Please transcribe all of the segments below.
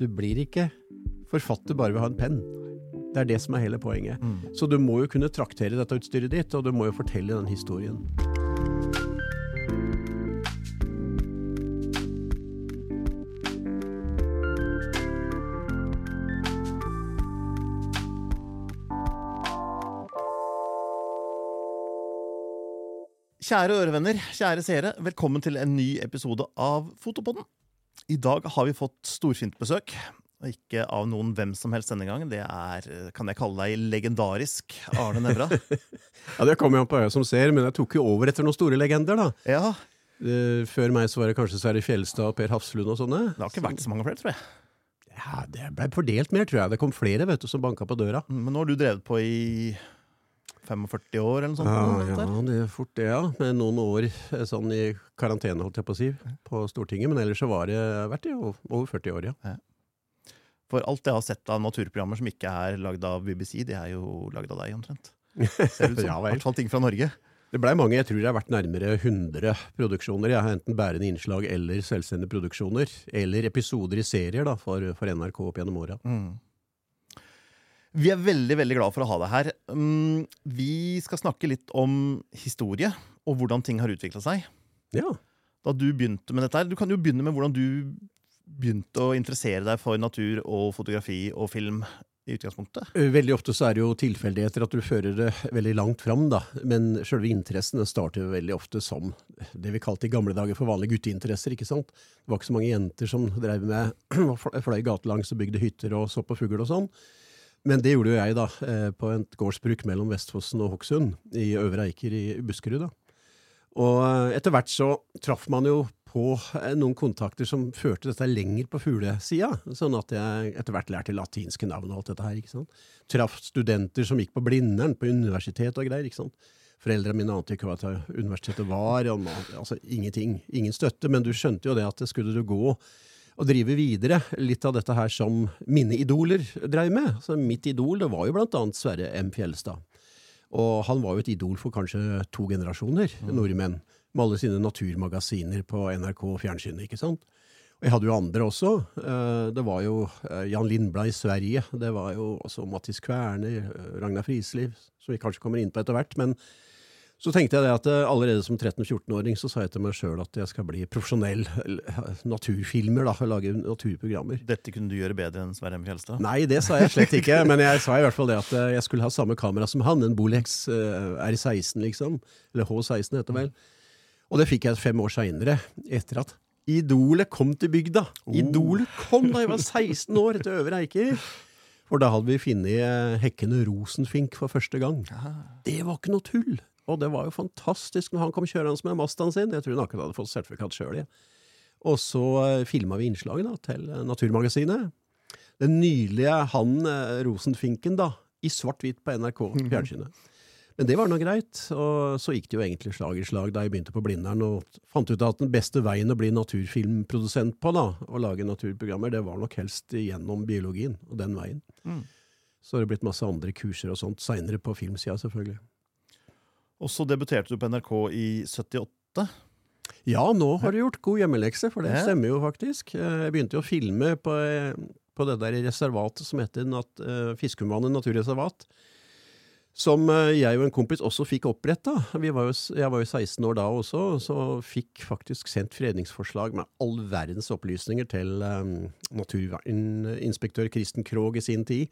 Du blir ikke forfatter bare ved å ha en penn. Det er det som er hele poenget. Mm. Så du må jo kunne traktere dette utstyret ditt, og du må jo fortelle den historien. Kjære ørevenner, kjære seere, velkommen til en ny episode av Fotopodden. I dag har vi fått storfint besøk. Og ikke av noen hvem som helst denne gangen. Det er, kan jeg kalle deg, legendarisk Arne Nævra. Ja, Det kommer jo an på øyet som ser, men jeg tok jo over etter noen store legender, da. ja, Eh, Før meg så var det kanskje Sverre Fjelstad og Per Hafslund og sånne. det har ikke vært så mange flere, tror jeg. Ja, Det ble fordelt mer, tror jeg. Det kom flere vet du, som banka på døra. Men nå har du drevet på i 45 år, eller noe sånt? Ja, ja, det er fort det, ja. Med noen år eh, sånn i karantene, holdt jeg på å si, på Stortinget. Men ellers så var det vært i over 40 år, ja. For alt jeg har sett av naturprogrammer som ikke er lagd av BBC, det er jo lagd av deg, omtrent. Ser ut som. Ja I hvert fall ting fra Norge. Det blei mange, jeg tror det har vært nærmere 100 produksjoner. Jeg har enten bærende innslag eller selvstendige produksjoner. Eller episoder i serier da, for, for NRK opp gjennom åra. Mm. Vi er veldig veldig glad for å ha deg her. Mm, Vi skal snakke litt om historie og hvordan ting har utvikla seg. Ja. Da Du begynte med dette her, du kan jo begynne med hvordan du begynte å interessere deg for natur og fotografi og film i utgangspunktet. Veldig ofte så er det jo tilfeldigheter at du fører det veldig langt fram, da. Men selve interessen starter veldig ofte som det vi kalte i gamle dager for vanlige gutteinteresser. ikke sant? Det var ikke så mange jenter som drev med fløy gatelangs og bygde hytter og så på fugl og sånn. Men det gjorde jo jeg, da, eh, på et gårdsbruk mellom Vestfossen og Hokksund, i Øvre Eiker i Buskerud. da. Og eh, etter hvert så traff man jo på eh, noen kontakter som førte dette lenger på fuglesida, sånn at jeg etter hvert lærte latinske navn og alt dette her. ikke sant? Traff studenter som gikk på Blindern, på universitet og greier. ikke sant? Foreldrene mine ante ikke hva universitetet var, altså ingenting. Ingen støtte, men du skjønte jo det at skulle du gå og drive videre litt av dette her som mine idoler dreiv med. Altså, mitt idol det var jo blant annet Sverre M. Fjelstad. Og han var jo et idol for kanskje to generasjoner nordmenn, med alle sine naturmagasiner på NRK og fjernsynet, ikke sant? Og jeg hadde jo andre også. Eh, Det var jo eh, Jan Lindblad i Sverige, det var jo også Mattis Kverner, eh, Ragnar Frisliv, som vi kanskje kommer inn på etter hvert. men så tenkte jeg det at eh, allerede som 13-14-åring så sa jeg til meg sjøl at jeg skal bli profesjonell naturfilmer, da, lage naturprogrammer. Dette kunne du gjøre bedre enn Sverre M. Fjelstad. Nei, det sa jeg slett ikke, men jeg sa i hvert fall det at eh, jeg skulle ha samme kamera som han, en Bolex eh, R16, liksom. Eller H16 heter det vel. Og det fikk jeg fem år seinere, etter at Idolet kom til bygda. Idolet kom da jeg var 16 år, til Øvre Eiker. For da hadde vi funnet hekkende rosenfink for første gang. Det var ikke noe tull. Og det var jo fantastisk når han kom kjørende med Mazdaen sin. Jeg tror han akkurat hadde fått sertifikat sjøl. Og så uh, filma vi innslaget da, til eh, Naturmagasinet. Den nydelige han eh, rosenfinken da, i svart-hvitt på NRK fjernsynet. Men det var nå greit, og så gikk det jo egentlig slag i slag da jeg begynte på Blindern og fant ut at den beste veien å bli naturfilmprodusent på, da, og lage naturprogrammer, det var nok helst gjennom biologien, og den veien. Mm. Så har det blitt masse andre kurser og sånt seinere på filmsida, selvfølgelig. Og så debuterte du på NRK i 78. Ja, nå har du gjort god hjemmelekse, for det stemmer jo faktisk. Eh, Jeg begynte jo å filme på, eh, på det der reservatet som heter nat eh, Fiskumvannet naturreservat. Som jeg og en kompis også fikk oppretta. Jeg var jo 16 år da også, så fikk faktisk sendt fredningsforslag med all verdens opplysninger til um, naturinspektør Kristen Krogh i sin tid.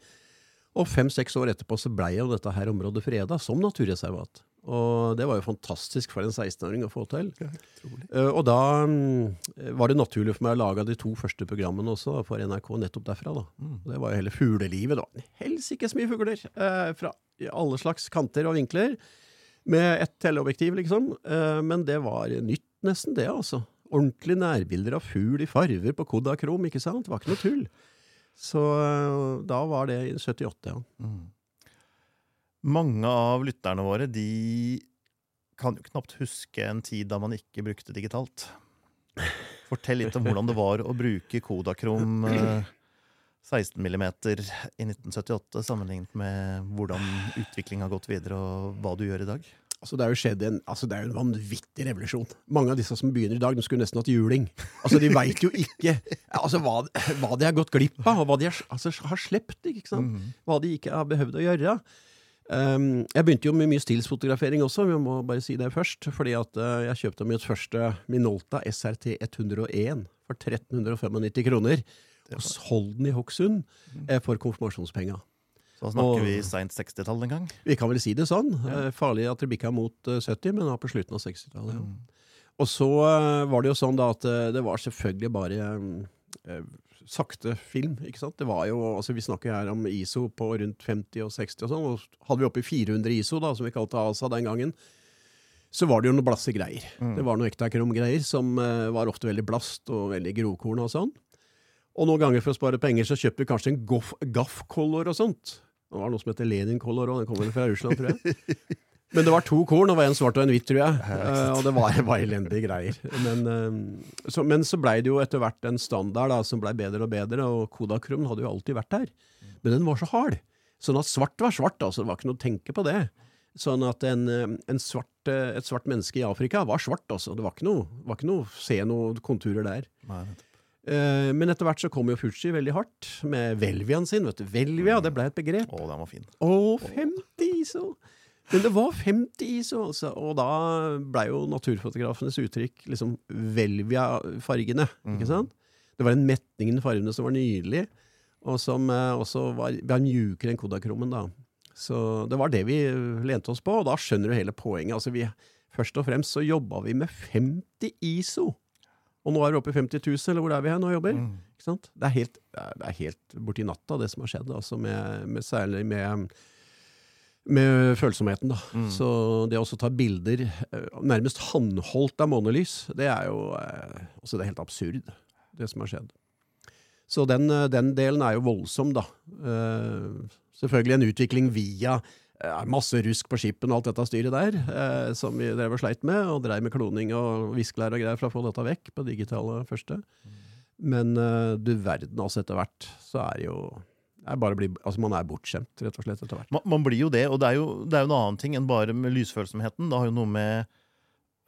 Og fem-seks år etterpå så blei jo dette her området freda som naturreservat. Og det var jo fantastisk for en 16-åring å få til. Eh, Og da um, var det naturlig for meg å lage de to første programmene også for NRK nettopp derfra. da. Mm. Det var jo hele fuglelivet. da. Helsikes mye fugler Uh, fra alle slags kanter og vinkler. Med ett teleobjektiv, liksom. Uh, men det var nytt, nesten, det, altså. Ordentlige nærbilder av fugl i farver på Kodakrom, ikke sant? Det var ikke noe tull. Så da var det i 78, ja. Mm. Mange av lytterne våre de kan jo knapt huske en tid da man ikke brukte digitalt. Fortell litt om hvordan det var å bruke Kodakrom eh, 16 mm i 1978, sammenlignet med hvordan utviklingen har gått videre, og hva du gjør i dag. Altså, det er en, altså, det er jo en vanvittig revolusjon. Mange av disse som begynner i dag, de skulle nesten hatt juling. Altså, De veit jo ikke altså, hva, hva, de har gått glipp av, og hva de har, altså, har sluppet. Mhm. Hva de ikke har behøvd å gjøre. Um, jeg begynte jo med mye stilsfotografering også, vi må bare si det først. fordi at uh, jeg kjøpte mitt første Minolta SRT 101 for 1395 kroner. Hos Holden i Hokksund eh, for konfirmasjonspenga. Så snakker Og- vi seint 60-tall en gang. Vi kan vel si det sånn. Ja. Eh, Farlig at det bikka mot eh, 70, men på slutten av 60-tallet. Ja. Mm. Og så var det jo sånn da at det var selvfølgelig bare eh, sakte film, ikke sant. Det var jo, altså Vi snakker her om ISO på rundt 50 og 60 og sånn. og Hadde vi oppe i 400 ISO, da, som vi kalte ASA den gangen, så var det jo noen blasse greier. Mm. Det var noen ektakrom-greier som uh, var ofte veldig blast og veldig grovkorn og sånn. Og noen ganger for å spare penger så kjøpte vi kanskje en Gaff-color og sånt. Det var noe som heter Lenin-color òg, den kommer fra Russland, tror jeg. Men det var to korn, og var en svart og en hvitt, tror jeg. Uh, og det var, var elendige greier. Men, uh, så, men så blei det jo etter hvert en standard da, som blei bedre og bedre, og Kodakrum hadde jo alltid vært der. Men den var så hard. Sånn at svart var svart, altså. Det var ikke noe å tenke på det. Sånn at en, eh, en svart, et svart menneske i Afrika var svart, altså. Det var ikke noe, var ikke noe se noen konturer der. Nei, men etter hvert så kom jo Fuji veldig hardt, med Velviaen sin. vet du. Velvia, det ble et begrep. Å, den var fin. Å, 50 ISO! Men det var 50 ISO, altså. Og da blei jo naturfotografenes uttrykk liksom Velvia-fargene, ikke sant? Det var en metningen i fargene som var nydelig, og som eh, også var, var mjukere enn Kodakrommen. da. Så det var det vi lente oss på, og da skjønner du hele poenget. Altså vi, først og fremst så jobba vi med 50 ISO. Og nå er vi oppe i 50 000, eller hvor er vi her nå og jobber? Mm. Ikke sant? Det er helt, det er helt borti natta, det som har skjedd. Altså med, med, særlig med, med følsomheten. da. Mm. Så det å også ta bilder eh, nærmest håndholdt av månelys, det er jo altså det er helt absurd, det som har skjedd. Så den, eh, den delen er jo voldsom, da. Selvfølgelig en utvikling via masse rusk på skipen og alt dette styret der, som vi drev og sleit med, og dreiv med kloning og viskelær og greier for å få dette vekk på digitale første. Men eh, du verden, altså etter hvert, så er det jo er bare bli, altså Man er bortskjemt, rett og slett, etter hvert. Man, man blir jo det, og det er jo, det er jo en annen ting enn bare med lysfølsomheten. Det har jo noe med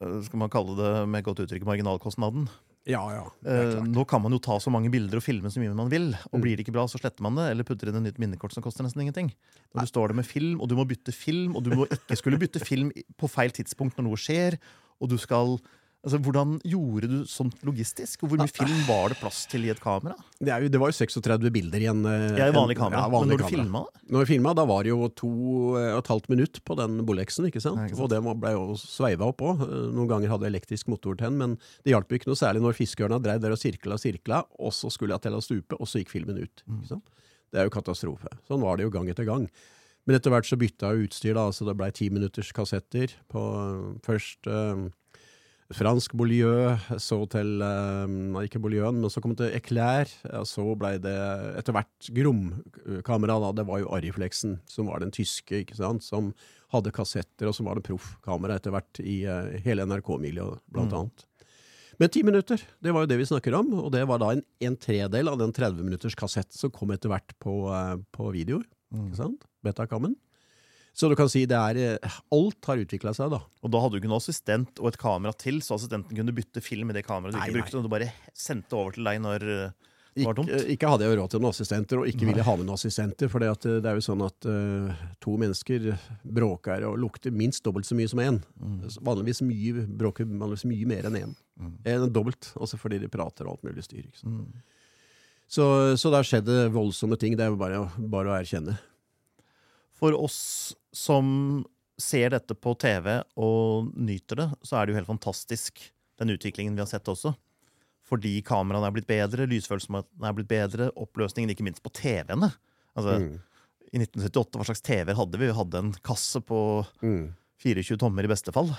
øh, skal man kalle det med godt uttrykk marginalkostnaden. Ja, ja. Eh, nå kan man jo ta så mange bilder og filme så mye man vil, og Mm. blir det ikke bra, så sletter man det, eller putter inn et nytt minnekort som koster nesten ingenting. Når du står der med film, og du må bytte film, og du må ikke skulle bytte film på feil tidspunkt når noe skjer, og du skal Altså, Hvordan gjorde du sånt logistisk? Og hvor mye film var det plass til i et kamera? Det, er jo, det var jo 36 bilder i en eh, Ja, i vanlig en- kamera. Ja, vanlig men når du kamera. filma? Når vi filma, da var det jo to eh, og et halvt minutt på den Bolexen, ikke sant? Nei, ikke sant. Og det ble jo sveiva opp òg. Noen ganger hadde jeg elektrisk motor til den, men det hjalp ikke noe særlig når fiskeørna dreiv der og sirkla og sirkla, og så skulle jeg til å stupe, og så gikk filmen ut. Mm. Ikke sant? Det er jo katastrofe. Sånn var det jo gang etter gang. Men etter hvert så bytta jeg utstyr, da, så det blei ti minutters kassetter på eh, først eh, fransk Beaulieu, så til eh, Ikke Beaulieu, men så kom det til Eclair. Og så ble det etter hvert Grom-kamera. da, Det var jo Ariflexen, som var den tyske, ikke sant, som hadde kassetter, og som var det proffkamera etter hvert i eh, hele NRK-miljøet, blant Mm. annet. Men ti minutter, det var jo det vi snakker om, og det var da en, en tredel av den 30 minutters kassett som kom etter hvert på, eh, på videoer. Mm. ikke sant? Betakammen. Så du kan si det er eh, Alt har utvikla seg, da. Og da hadde du ikke noen assistent og et kamera til, så assistenten kunne bytte film i det kameraet du Nei, ikke nei. brukte, og du bare sendte over til deg når uh, det var Ikke, ikke hadde jeg jo råd til noen assistenter, og ikke ville ha med noen assistenter. For det er jo sånn at uh, to mennesker bråker og lukter minst dobbelt så mye som én. Mm. Vanligvis mye, bråker vanligvis mye mer enn én. Mm. En dobbelt, også fordi de prater og alt mulig styr. Mm. Så, så der skjedde voldsomme ting. Det er jo bare, bare å erkjenne. For oss som ser dette på TV og nyter det, så er det jo helt fantastisk, den utviklingen vi har sett også. Fordi kameraene er blitt bedre, lysfølelsen er blitt bedre, oppløsningen ikke minst på TV-ene. Altså, Mm. I 1978, hva slags TV-er hadde vi? Vi hadde en kasse på Mm. 24 tommer i beste fall.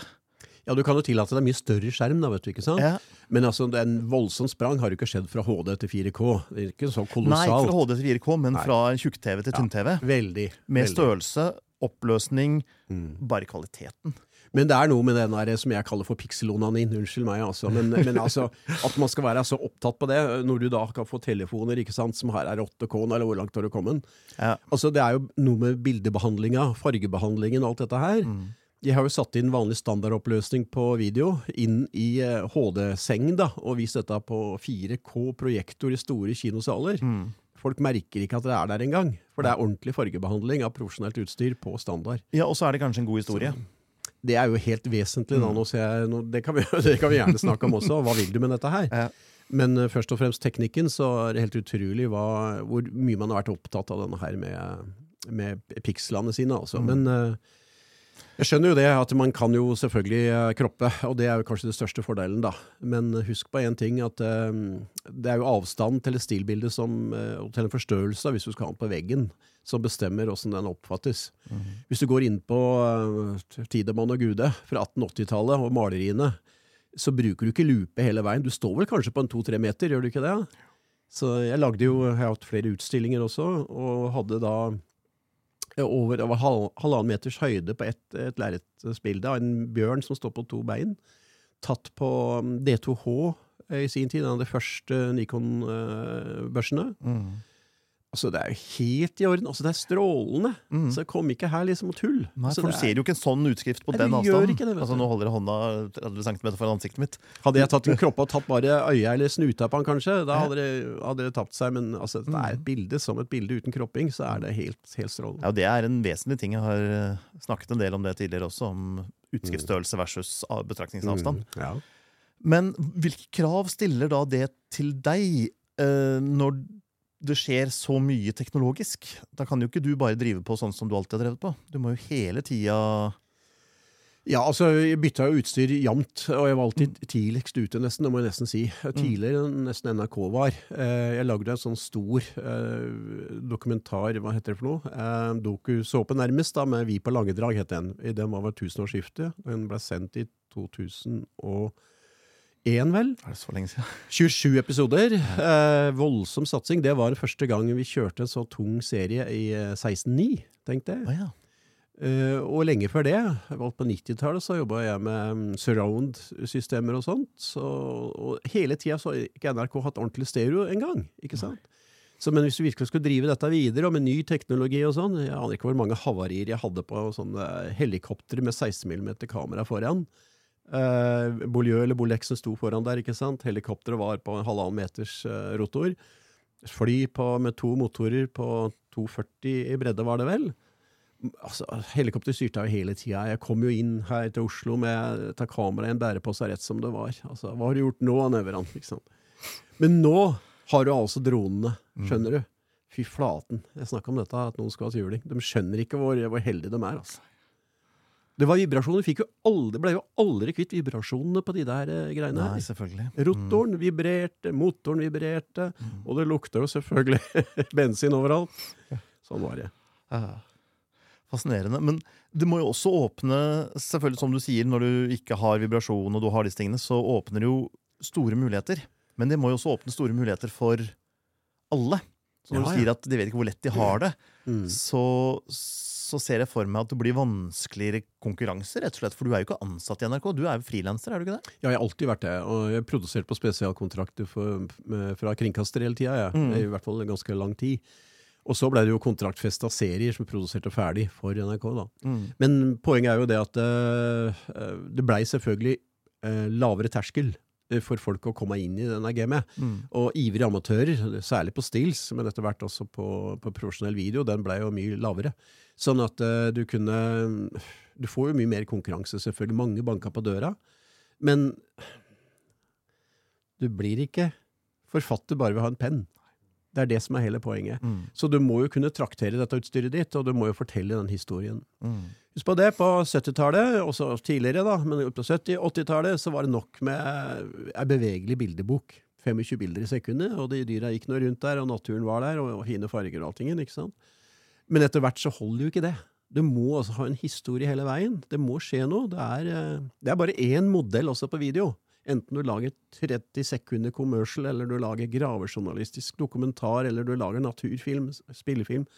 Ja, du kan jo tillate deg mye større skjerm, da, vet du. ikke sant? Ja. Men altså, en voldsom sprang har jo ikke skjedd fra HD til 4K. Det er ikke så kolossalt. Nei, ikke fra HD til 4K, men Nei. fra tjukk-TV til Ja. tynn-TV. Veldig. Med veldig. størrelse, oppløsning, Mm. bare kvaliteten. Men det er noe med den der som jeg kaller for pikselonanin. Unnskyld meg, altså. Men, men altså, at man skal være så opptatt på det, når du da kan få telefoner ikke sant, som her er 8K, eller hvor langt har du kommet? Ja. Altså, det er jo noe med bildebehandlinga, fargebehandlingen alt dette her. Mm. Jeg har jo satt inn vanlig standardoppløsning på video inn i eh, HD-seng da, og vist dette på 4K-projektor i store kinosaler. Mm. Folk merker ikke at det er der engang, for det er ordentlig fargebehandling av profesjonelt utstyr på standard. Ja, Og så er det kanskje en god historie. Det er jo helt vesentlig. da, Mm. nå ser jeg, nå, det, kan vi, det kan vi gjerne snakke om også. Hva vil du med dette her? Ja. Men eh, først og fremst teknikken, så er det helt utrolig hva, hvor mye man har vært opptatt av denne her med, med pikslene sine. Altså. Mm. Men eh, jeg skjønner jo det, at man kan jo selvfølgelig eh, kroppe, og det er jo kanskje det største fordelen, da. Men husk på én ting, at eh, det er jo avstand til et stilbilde som, eh, og til en forstørrelse, hvis du skal ha den på veggen, som bestemmer åssen den oppfattes. Hvis du går inn på uh, Tidemann og Gude fra 1880-tallet og maleriene, så bruker du ikke lupe hele veien. Du står vel kanskje på en to-tre meter, gjør du ikke det? Så jeg lagde jo, jeg har hatt flere utstillinger også, og hadde da eh, over, over halv, halvannen meters høyde på et, et lerretsbilde av en bjørn som står på to bein, tatt på um, D2H eh, i sin tid, en av de første Nikon-børsene. Mm. Altså, det er jo helt i orden. Altså, det er strålende. Mm. Så kom ikke her liksom og tull. Nei, altså, for du er- ser jo ikke en sånn utskrift på Nei, den avstanden. det, altså, nå holder jeg hånda 30 cm foran ansiktet mitt. Hadde jeg tatt en kropp og tatt bare øya eller snuta på han, kanskje, da hadde det, hadde det tapt seg. Men altså, det er et bilde som et bilde uten kropping, så er det helt, helt strålende. Ja, og Det er en vesentlig ting. Jeg har eh, snakket en del om det tidligere også, om utskriftsstørrelse versus betraktningsavstand. Mm, ja. Men hvilke krav stiller da det til deg eh, når det skjer så mye teknologisk? Da kan jo ikke du bare drive på sånn som du alltid har drevet på. Du må jo hele tida Ja, altså, jeg bytta jo utstyr jamt, og jeg var alltid tidligst ute, nesten, det må jeg nesten si. Tidligere enn nesten NRK var. Eh, Jeg lagde en sånn stor eh, dokumentar, hva heter det for noe? Eh, Dokusåpe nærmest, da, med Vi på Langedrag, het den. Den var ved tusenårsskiftet. Den ble sendt i 2001, vel? Er det så lenge siden? 27 episoder. Eh, voldsom satsing. Det var første gang vi kjørte en så tung serie i eh, 16.9, tenkte jeg. Oh, ja. Eh, og lenge før det, på 90-tallet, så jobba jeg med mm, surround-systemer og sånt. Så, og hele tida så har ikke NRK hatt ordentlig stereo engang. ikke sant? Så, men hvis du virkelig skulle drive dette videre, og med ny teknologi og sånn Jeg aner ikke hvor mange havarier jeg hadde på sånne helikoptre med 16 mm kamera foran. Uh, Beaulieu eller Bolexen sto foran der, ikke sant? Helikopteret var på en halvannen meters eh, rotor. Fly på, med to motorer på 240 i bredde, var det vel. Altså, Helikopter styrte jeg jo hele tida. Jeg kom jo inn her til Oslo med ta kamera i en bærepose rett som det var. Altså, Hva har du gjort nå, Nøveran? Liksom. Men nå har du altså dronene, skjønner du. Fy flaten. Jeg snakka om dette, at noen skal ha juling. De skjønner ikke hvor, hvor heldige de er. altså. Det var vibrasjoner. Fikk jo aldri, ble jo aldri kvitt vibrasjonene på de der eh, greiene Nei, her. selvfølgelig. Rotoren vibrerte, motoren vibrerte, og det lukta jo selvfølgelig bensin overalt. Sånn var det. Ja. Fascinerende. Men det må jo også åpne, selvfølgelig som du sier, når du ikke har vibrasjon og du har disse tingene, så åpner det jo store muligheter. Men det må jo også åpne store muligheter for alle. Så når Ja, du sier at de vet ikke hvor lett de har det, Mm. så, så ser jeg for meg at det blir vanskeligere konkurranse, rett og slett. For du er jo ikke ansatt i NRK, du er jo frilanser, er du ikke det? Ja, jeg har alltid vært det. Og jeg produserte på spesialkontrakter fra kringkaster hele tida. Ja. Mm. I hvert fall ganske lang tid. Og så ble det jo kontraktfesta serier som produserte ferdig for NRK. da. Men poenget er jo det at eh, eh, det blei selvfølgelig eh, lavere terskel for folk å komme inn i denne gamet. Mm. Og ivrige amatører, særlig på stills, men etter hvert også på, på profesjonell video, den blei jo mye lavere. Sånn at uh, du kunne Du får jo mye mer konkurranse, selvfølgelig. Mange banka på døra. Men du blir ikke forfatter bare ved å ha en penn. Det er det som er hele poenget. Mm. Så du må jo kunne traktere dette utstyret ditt, og du må jo fortelle den historien. Mm. Husk på det, på 70-tallet, også tidligere, da, men på 70-80-tallet, så var det nok med ei bevegelig bildebok. 25 bilder i sekundet, og de dyra gikk nå rundt der, og naturen var der, og, og fine farger og alltingen, ikke sant? Men etter hvert så holder jo ikke det. Du må altså ha en historie hele veien. Det må skje noe. Det er, eh, det er bare én modell også på video. Enten du lager 30 sekunder commercial, eller du lager gravejournalistisk dokumentar, eller du lager naturfilm, spillefilm,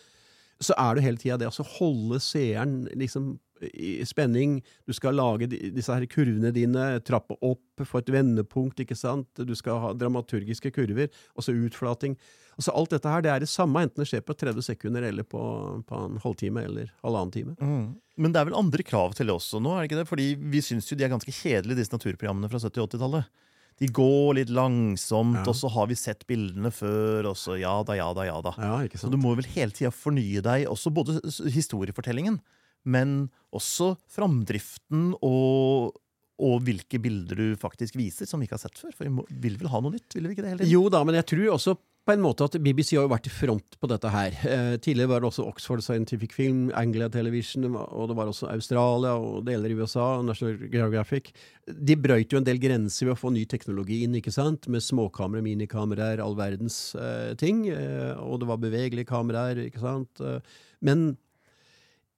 så er det hele tida det å holde seeren liksom i spenning. Du skal lage disse her kurvene dine, trappe opp, få et vendepunkt, ikke sant. Du skal ha dramaturgiske kurver, og utflating. Altså Alt dette her det er det samme, enten det skjer på 30 sekunder eller på, på en halvtime eller halvannen time. Mm. Men det er vel andre krav til det også nå? er det ikke det? Fordi vi syns jo de er ganske kjedelige, disse naturprogrammene fra 70- og 80-tallet. De går litt langsomt, ja. og så har vi sett bildene før, og så ja da, ja da, ja da. Ja, så du må vel hele tida fornye deg, også både historiefortellingen, men også framdriften og, og hvilke bilder du faktisk viser, som vi ikke har sett før. For vi vil vel ha noe nytt? vil vi ikke det hele Jo da, men jeg tror også på en måte at BBC har jo vært i front på dette her. Eh, tidligere var det også Oxford Scientific Film, Anglia Television, og det var også Australia og deler i USA, National Geographic. De brøyt jo en del grenser ved å få ny teknologi inn, ikke sant? med småkamera, minikameraer, all verdens eh, ting. Eh, og det var bevegelige kameraer, ikke sant. Eh, men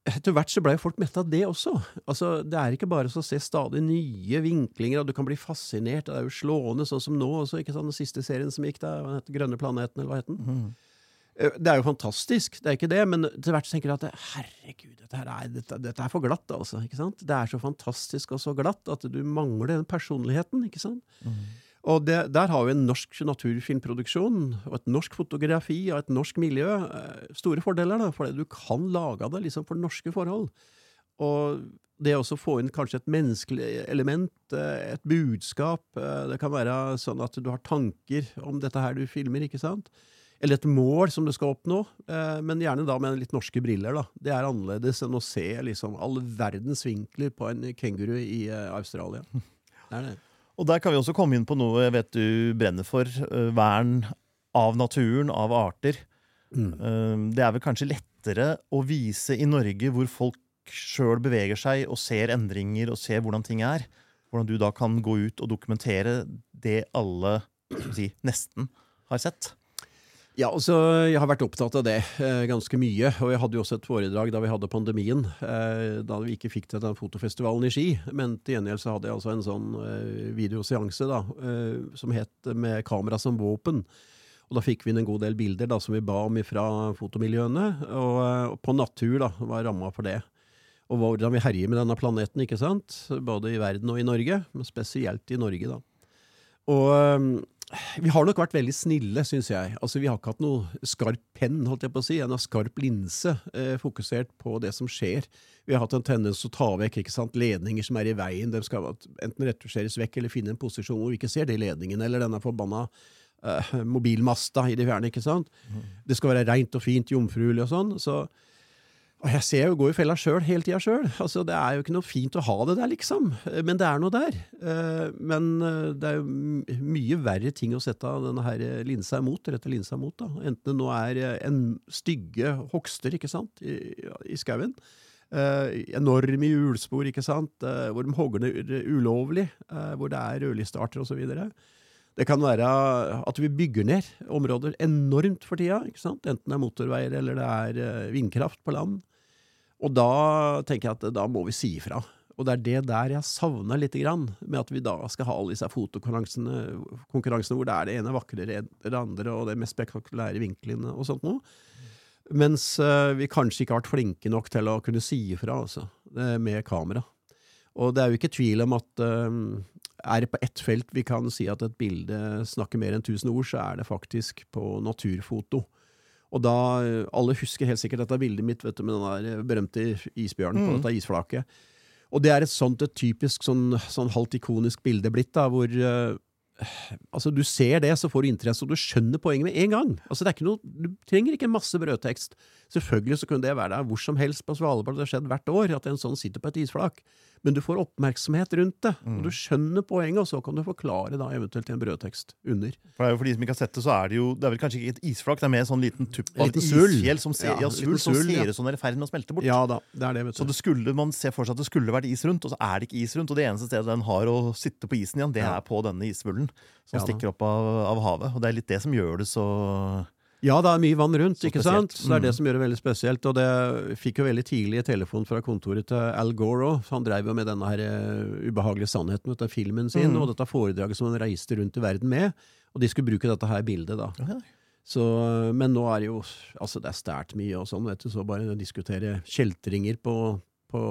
etter hvert så blei folk mette av det også. Altså, Det er ikke bare å se stadig nye vinklinger, og du kan bli fascinert. Det er jo slående, sånn som nå også. ikke sant, Den siste serien som gikk der, hva heter Grønne planeten, eller hva het den? Mm. Det er jo fantastisk, det er ikke det, men til hvert tenker du at herregud, dette, er, dette, dette, er, for glatt, altså. ikke sant? Det er så fantastisk og så glatt at du mangler den personligheten, ikke sant? Mm. Og det, Der har vi en norsk naturfilmproduksjon, og et norsk fotografi og et norsk miljø. Eh, store fordeler, da, fordi du kan lage det liksom for norske forhold. Og det å få inn kanskje et menneskelig element, eh, et budskap eh, Det kan være sånn at du har tanker om dette her du filmer, ikke sant? Eller et mål som du skal oppnå, men gjerne da med litt norske briller. da. Det er annerledes enn å se liksom all verdens vinkler på en kenguru i Australia. Det er det. Og der kan vi også komme inn på noe jeg vet du brenner for. Uh, vern av naturen, av arter. Mm. Uh, det er vel kanskje lettere å vise i Norge hvor folk sjøl beveger seg og ser endringer og ser hvordan ting er. Hvordan du da kan gå ut og dokumentere det alle si, nesten har sett. Ja, altså, Jeg har vært opptatt av det eh, ganske mye. Og jeg hadde jo også et foredrag da vi hadde pandemien. Eh, da vi ikke fikk til den fotofestivalen i Ski. Men til gjengjeld så hadde jeg altså en sånn eh, videoseanse da, eh, som het 'Med kamera som våpen'. Og Da fikk vi inn en god del bilder da, som vi ba om fra fotomiljøene. Og, eh, og på natur da, var ramma for det. Og hvordan vi herjer med denne planeten, ikke sant? både i verden og i Norge. Men spesielt i Norge, da. Og eh, vi har nok vært veldig snille, syns jeg. Altså, Vi har ikke hatt noe skarp penn, holdt jeg på å si, en skarp linse eh, fokusert på det som skjer. Vi har hatt en tendens til å ta vekk ikke sant, ledninger som er i veien. De skal enten retusjeres vekk eller finne en posisjon hvor vi ikke ser de ledningene, eller denne forbanna eh, mobilmasta i det fjerne. ikke sant? Mm. Det skal være reint og fint, jomfruelig og sånn. så og jeg ser jo gå i fella sjøl, hele tida sjøl. Altså, det er jo ikke noe fint å ha det der, liksom. Men det er noe der. Eh, men eh, det er jo mye verre ting å sette denne her linsa imot, rette linsa imot. da. Enten det nå er eh, en stygge hogster, ikke sant, i, i skauen. Enorme hjulspor, ikke sant, hvor de hogger ned ulovlig, hvor det er rødlistearter osv. Det kan være at vi bygger ned områder enormt for tida, ikke sant? enten det er motorveier eller det er vindkraft på land. Og da tenker jeg at da må vi si ifra. Og det er det der jeg savner litt, grann, med at vi da skal ha alle disse fotokonkurransene konkurransene hvor det er det ene vakrere enn det andre, og det mest spektakulære vinklene og sånt noe. Mens uh, vi kanskje ikke har vært flinke nok til å kunne si ifra, altså, med kamera. Og det er jo ikke tvil om at uh, er det på ett felt vi kan si at et bilde snakker mer enn tusen ord, så er det faktisk på naturfoto. Og da, Alle husker helt sikkert dette bildet mitt vet du, med den der berømte isbjørnen mm. på dette isflaket. Og det er et sånt et typisk sånn, sånn halvt ikonisk bilde blitt, da, hvor uh, Altså, Du ser det, så får du interesse, og du skjønner poenget med en gang. Altså, det er ikke noe, Du trenger ikke masse brødtekst. Selvfølgelig så kunne det være der hvor som helst på Svalbard. Det har skjedd hvert år at en sånn sitter på et isflak men du får oppmerksomhet rundt det. Mm. og Du skjønner poenget, og så kan du forklare da eventuelt i en brødtekst under. For det er jo For de som ikke har sett det, så er det jo det er vel kanskje ikke et isflak, det er mer sånn liten tupp av et isfjell som ser, ja, ja, sul, som ser ut som det er i ferd med å smelte bort. Ja da, det er det, vet du. Så det skulle, man ser for seg at det skulle vært is rundt, og så er det ikke is rundt. Og det eneste stedet den har å sitte på isen igjen, det er på denne isvullen som stikker opp av, av havet. Og det er litt det som gjør det så ja, det er mye vann rundt, ikke sant? Så det er det mm. som gjør det veldig spesielt. Og det fikk jo veldig tidlig telefon fra kontoret til Al Gore òg. Han drev jo med denne her uh, ubehagelige sannheten dette filmen sin, mm. og dette foredraget som han reiste rundt i verden med. Og de skulle bruke dette her bildet, da. Okay. Så, men nå er det jo altså det er stært mye og sånn, vet du, så bare å diskutere kjeltringer på, på,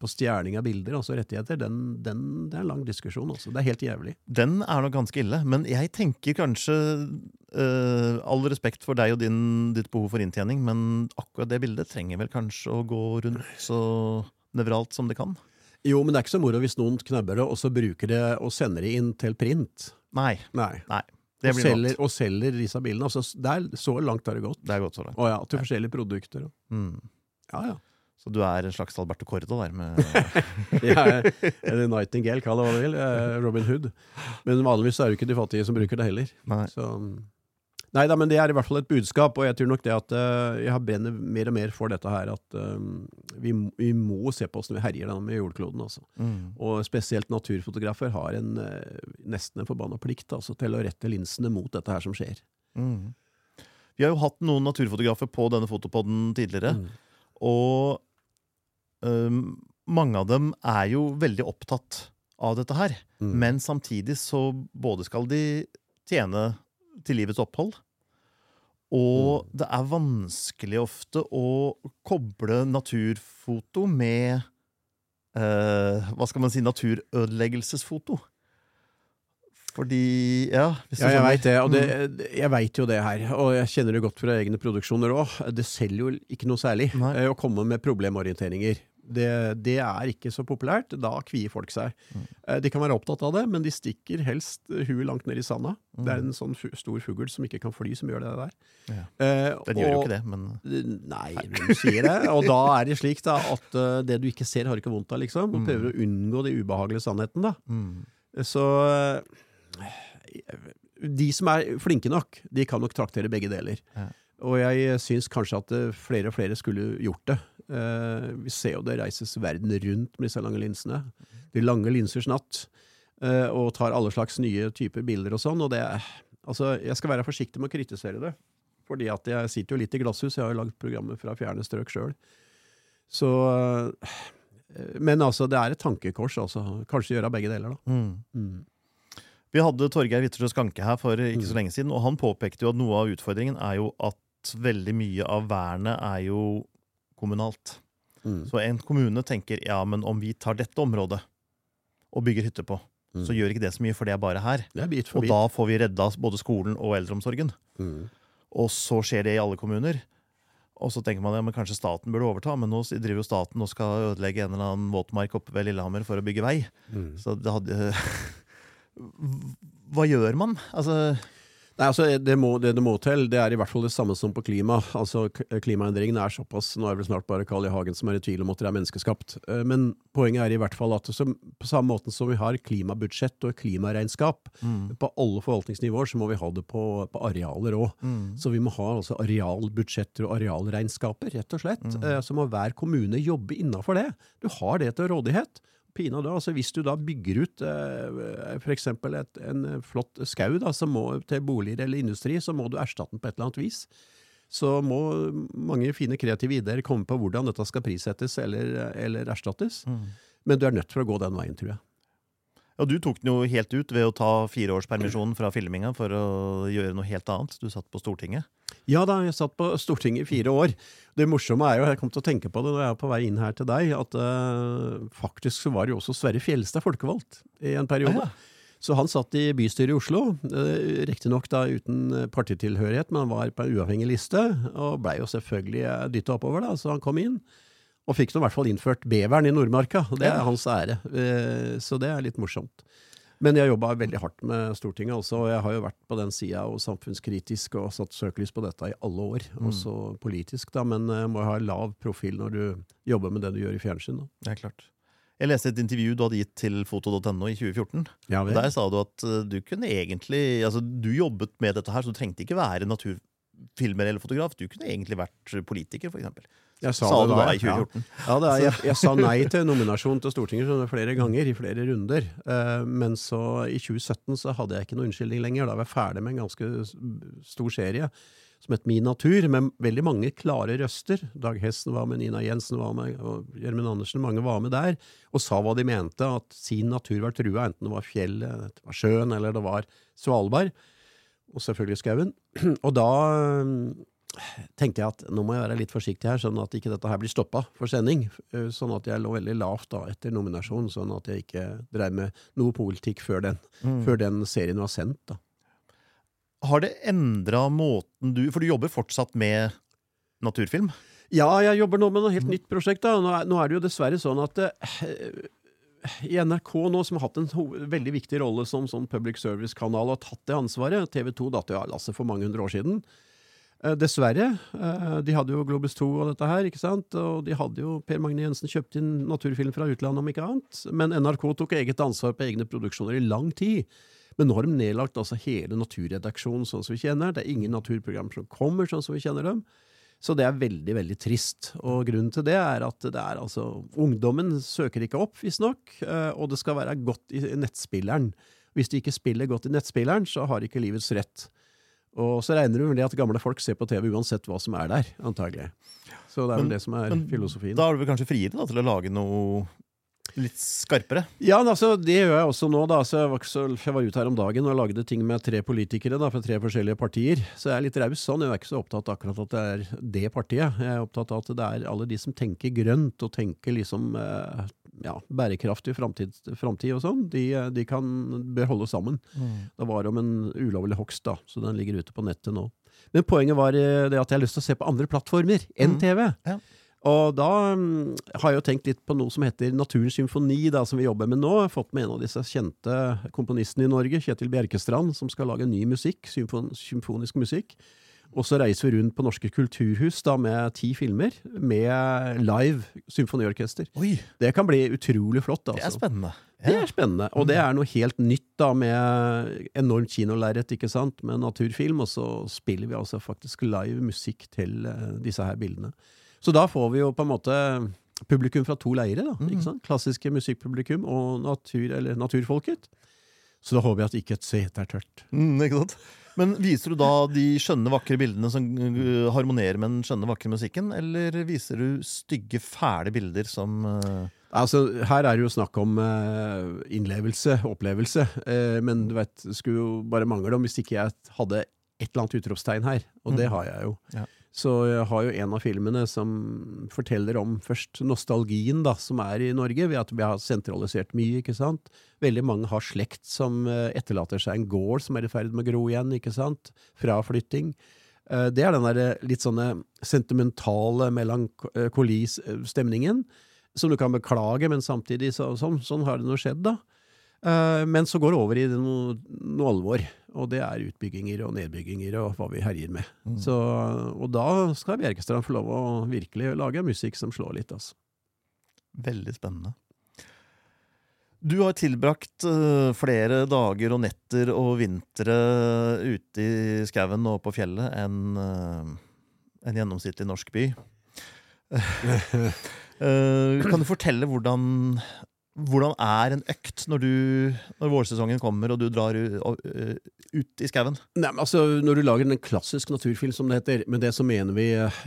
på stjerning av bilder, altså rettigheter, den, den, det er en lang diskusjon. Også. Det er helt jævlig. Den er nok ganske ille, men jeg tenker kanskje uh, All respekt for deg og din, ditt behov for inntjening, men akkurat det bildet trenger vel kanskje å gå rundt så nevralt som det kan? Jo, men det er ikke så moro hvis noen knabber det, og så bruker det og sender det inn til print. Nei. Nei. Nei. Og selger, og selger, disse bilene. Altså, er, så langt har det gått. Det er gått så langt. Å ja, Til forskjellige produkter. Mm. Ja, ja. Så du er en slags Alberto Cordo der? med... ja, eller Nightingale, kall det hva du vil. Robin Hood. Men vanligvis er det ikke de fattige som bruker det heller. Nei. Så, Nei da, men det er i hvert fall et budskap, og jeg tror nok det at uh, jeg har brenner mer og mer for dette her, at uh, vi, vi, må se på åssen vi herjer den med jordkloden. Altså. Mm. Og spesielt naturfotografer har en, uh, nesten en forbanna plikt altså, til å rette linsene mot dette her som skjer. Mm. Vi har jo hatt noen naturfotografer på denne fotopoden tidligere, mm. og mange av dem er jo veldig opptatt av dette her. Mm. Men samtidig så både skal de tjene til livets opphold, og det er vanskelig ofte å koble naturfoto med eh, Hva skal man si naturødeleggelsesfoto. Fordi Ja, ja jeg veit det. Og det, jeg veit jo det her. Og jeg kjenner det godt fra egne produksjoner òg. Det selger jo ikke noe særlig Nei. å komme med problemorienteringer. Det, det, er ikke så populært. Da kvier folk seg. Mm. De kan være opptatt av det, men de stikker helst huet langt ned i sanda. Mm. Det er en sånn stor fugl som ikke kan fly, som gjør det der. Ja. Eh, Den gjør jo ikke det, men Nei, du sier det. Og da er det slik da at uh, det du ikke ser, har ikke vondt av, liksom. Og Mm. prøver å unngå de ubehagelige sannheten, da. mm. Så uh, De som er flinke nok, de kan nok traktere begge deler. Ja. Og jeg syns kanskje at uh, flere og flere skulle gjort det. Uh, vi ser jo det reises verden rundt med disse lange linsene. De lange linsers natt. Uh, og tar alle slags nye typer bilder og sånn. Og det Altså, jeg skal være forsiktig med å kritisere det. Fordi at jeg sitter jo litt i glasshus. Jeg har jo lagd programmet fra fjerne strøk sjøl. Så uh, Men altså, det er et tankekors, altså. Kanskje gjøre begge deler, da. Mm. Mm. Vi hadde Torgeir Wittersjø Skanke her for ikke Mm. så lenge siden, og han påpekte jo at noe av utfordringen er jo at veldig mye av vernet er jo kommunalt. Mm. Så en kommune tenker ja, men om vi tar dette området og bygger hytte på, Mm. så gjør ikke det så mye, for det er bare her. Er bit for Og bit. da får vi redda både skolen og eldreomsorgen. Mm. Og så skjer det i alle kommuner. Og så tenker man ja, men kanskje staten burde overta, men nå driver jo staten og skal ødelegge en eller annen våtmark oppe ved Lillehammer for å bygge vei. Mm. Så det hadde Hva gjør man? Altså Nei, altså det, må, det det må til, det er i hvert fall det samme som på klima. Altså Klimaendringene er såpass Nå er det vel snart bare Carl I. Hagen som er i tvil om at det er menneskeskapt. Eh, Men poenget er i hvert fall at som, på samme måte som vi har klimabudsjett og klimaregnskap mm, på alle forvaltningsnivåer, så må vi ha det på, på arealer òg. mm, Så vi må ha altså arealbudsjetter og arealregnskaper, rett og slett. Mm. Eh, Så må hver kommune jobbe innafor det. Du har det til rådighet. Pina da, altså Hvis du da bygger ut eh, f.eks. en flott skau da, som må til boliger eller industri, så må du erstatte den på et eller annet vis. Så må mange fine kreative ideer komme på hvordan dette skal prissettes eller, eller erstattes. mm. Men du er nødt for å gå den veien, tror jeg. Ja, du tok den jo helt ut ved å ta fireårspermisjon fra filminga for å gjøre noe helt annet. Du satt på Stortinget. Ja da, jeg satt på Stortinget i fire år. Det morsomme er jo, jeg kom til å tenke på det når jeg er på vei inn her til deg, at uh, faktisk så var jo også Sverre Fjelstad folkevalgt i en periode. Ah, ja. Så han satt i bystyret i Oslo, uh, riktignok da uten partitilhørighet, men han var på en uavhengig liste, og blei jo selvfølgelig dytta oppover, da, så han kom inn. Og fikk nå i hvert fall innført beveren i Nordmarka, det er hans ære. Uh, så det er litt morsomt. Men jeg jobba veldig hardt med Stortinget, også, og jeg har jo vært på den sida og samfunnskritisk og satt søkelys på dette i alle år. Mm. Også politisk, da, men uh, må ha lav profil når du jobber med det du gjør i fjernsyn. Da. Det er klart. Jeg leste et intervju du hadde gitt til foto.no i 2014. Ja, Og Der sa du at eh, du kunne egentlig Altså, du jobbet med dette her, så du trengte ikke være naturfilmer eller fotograf. Du kunne egentlig vært politiker, eksempel. Jeg Sa, du da i 2014. Ja, det er, jeg, jeg sa nei til nominasjon til Stortinget flere ganger, i flere runder. Uh, men så i 2017 så hadde jeg ikke noe unnskyldning lenger. Da var jeg ferdig med en ganske stor serie som het Min natur, med veldig mange klare røster. Dag Hessen var med, Nina Jensen var med, og Gjermund Andersen. Mange var med der og sa hva de mente, at sin natur var trua, enten det var fjellet, det var sjøen eller det var Svalbard. og selvfølgelig skauen. Og da tenkte jeg at nå må jeg være litt forsiktig her, sånn at ikke dette her blir stoppa for sending. Eh, Sånn at jeg lå veldig lavt da etter nominasjonen, sånn at jeg ikke drev med noe politikk før den, Mm. før den serien var sendt. da. Har det endra måten du For du jobber fortsatt med naturfilm? Ja, jeg jobber nå med noe helt nytt prosjekt. da. Nå er, nå er det jo dessverre sånn at eh, i NRK nå, som har hatt en veldig viktig rolle som, sånn public service-kanal, og har tatt det ansvaret TV 2 datt jo av lasset for mange hundre år siden. Eh, dessverre. Eh, de hadde jo Globus 2 og dette her, ikke sant? og de hadde jo Per Magne Jensen kjøpt inn naturfilm fra utlandet, om ikke annet. Men NRK tok eget ansvar på egne produksjoner i lang tid. Men nå har de nedlagt altså hele naturredaksjonen sånn som vi kjenner. Det er ingen naturprogram som kommer sånn som vi kjenner dem. Så det er veldig, veldig trist. Og grunnen til det er at det er altså Ungdommen søker ikke opp, visstnok, eh, og det skal være godt i nettspilleren. Hvis de ikke spiller godt i nettspilleren, så har ikke livets rett. Og så regner du med det at gamle folk ser på TV uansett hva som er der, antagelig. Så det er vel Men- det som er men filosofien. Da er du vel kanskje friere da, til å lage noe litt skarpere? Ja, altså, det gjør jeg også nå. da. Så jeg, var ikke så, jeg var ute her om dagen og lagde ting med tre politikere da, fra tre forskjellige partier. Så jeg er litt raus sånn. Jeg er ikke så opptatt akkurat at det er det partiet. Jeg er opptatt av at det er alle de som tenker grønt og tenker liksom eh, ja, bærekraftig framtid, framtid og sånn. De, eh, de kan, bør holde sammen. Det var om en ulovlig hogst, da, så den ligger ute på nettet nå. Men poenget var eh, det at jeg har lyst til å se på andre plattformer enn Mm. TV. Ja. Og da mm, har jeg jo tenkt litt på noe som heter Naturens symfoni, da, som vi jobber med nå. Jeg har fått med en av disse kjente komponistene i Norge, Kjetil Bjerkestrand, som skal lage ny musikk, symfon symfonisk musikk. Og så reiser vi rundt på norske kulturhus da, med ti filmer med live symfoniorkester. Oi, Det kan bli utrolig flott. det er spennende. spennende. Det er spennende, og det er noe helt nytt da med enormt kinolerret, med naturfilm, og så spiller vi altså faktisk live musikk til eh, disse her bildene. Så da får vi jo på en måte publikum fra to leire, da, mm. ikke sant? Klassiske musikkpublikum og natur, eller naturfolket. Så da håper jeg at ikke et sete er tørt. Mm, ikke sant? Men viser du da de skjønne, vakre bildene som uh, harmonerer med den skjønne, vakre musikken, eller viser du stygge, fæle bilder som uh, Altså, her er det jo snakk om uh, innlevelse, opplevelse, Uh, men du vet, det skulle jo bare mangle om hvis ikke jeg hadde et eller annet utropstegn her, og det Mm. har jeg jo. Ja. Så jeg har jo en av filmene som forteller om først nostalgien da, som er i Norge, ved at vi har sentralisert mye, ikke sant. Veldig mange har slekt som eh, etterlater seg en gård som er i ferd med å gro igjen, ikke sant. Fraflytting. flytting. Det er den der litt sånne sentimentale melankolistemningen, som du kan beklage, men samtidig så, sånn, sånn har det nå skjedd, da. Eh, Men så går det over i noe, noe alvor, og det er utbygginger og nedbygginger og hva vi herjer med. Mm. Så, og da skal Bjerkestrand få lov å virkelig lage musikk som slår litt, altså. Veldig spennende. Du har tilbrakt uh, flere dager og netter og vintre ute i skauen og på fjellet enn uh, en gjennomsnittlig norsk by. Kan du fortelle hvordan hvordan er en økt når, du, når vårsesongen kommer og du drar uh, ut i skauen? Altså, Når du lager en klassisk naturfilm, som det heter, med det så mener vi eh,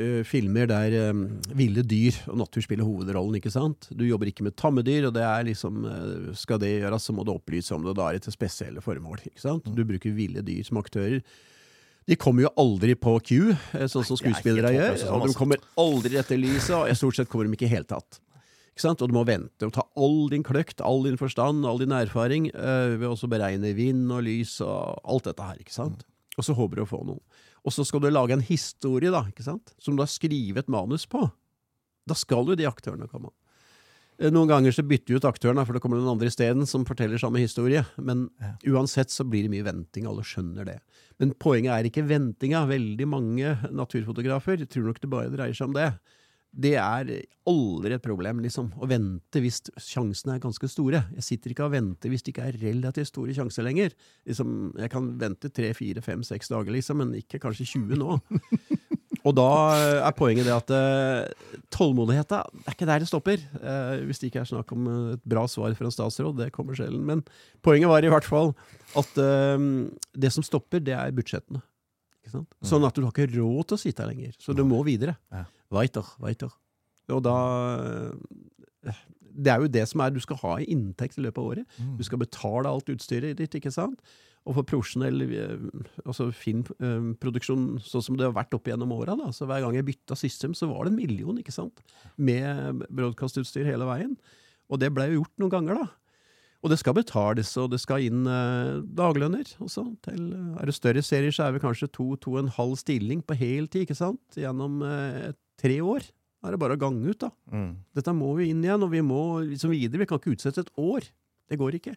eh, filmer der eh, ville dyr og natur spiller hovedrollen. ikke sant? Du jobber ikke med tammedyr, og det er liksom, eh, skal det gjøres, så må du opplyse om det. og Da er det til spesielle formål. ikke sant? Du bruker ville dyr som aktører. De kommer jo aldri på Q, eh, sånn som er skuespillere gjør. Og de kommer aldri etter lyset, og stort sett kommer de ikke i hele tatt. Og du må vente og ta all din kløkt, all din forstand, all din erfaring eh, ved også beregne vind og lys og alt dette her. ikke sant? Og så håper du å få noe. Og så skal du lage en historie, da, ikke sant? som du har skrevet et manus på. Da skal jo de aktørene komme. Eh, Noen ganger så bytter vi ut aktørene, for det kommer noen andre isteden som forteller samme historie. Men Ja. uansett så blir det mye venting, alle skjønner det. Men poenget er ikke ventinga. Veldig mange naturfotografer tror nok det bare dreier seg om det. Det er aldri et problem, liksom, å vente hvis sjansene er ganske store. Jeg sitter ikke og venter hvis det ikke er relativt store sjanser lenger. Liksom, jeg kan vente tre, fire, fem, seks dager, liksom, men ikke kanskje 20 nå. Og da er poenget det at uh, tålmodigheta det er ikke der det stopper. Uh, hvis det ikke er snakk om eh, et bra svar fra en statsråd, det kommer sjelden. Men poenget var i hvert fall at uh, det som stopper, det er budsjettene. Ikke sant? Sånn at du har ikke råd til å sitte her lenger. Så du må videre. Ja. Weiter, weiter. Og da eh, Det er jo det som er Du skal ha i inntekt i løpet av året. Mm. Du skal betale alt utstyret ditt, ikke sant? Og for profesjonell eh, altså filmproduksjon sånn som det har vært opp gjennom åra, så hver gang jeg bytta system, så var det en million, ikke sant? Med broadcastutstyr hele veien. Og det blei jo gjort noen ganger, da. Og det skal betales, og det skal inn eh, daglønner også. Til, er det større serier, så er vi kanskje to-to og en halv stilling på heltid, ikke sant? Gjennom eh, tre år. Da er det bare å gange ut, da. Mm. Dette må vi inn igjen, og vi må liksom videre. Vi kan ikke utsette et år. Det går ikke.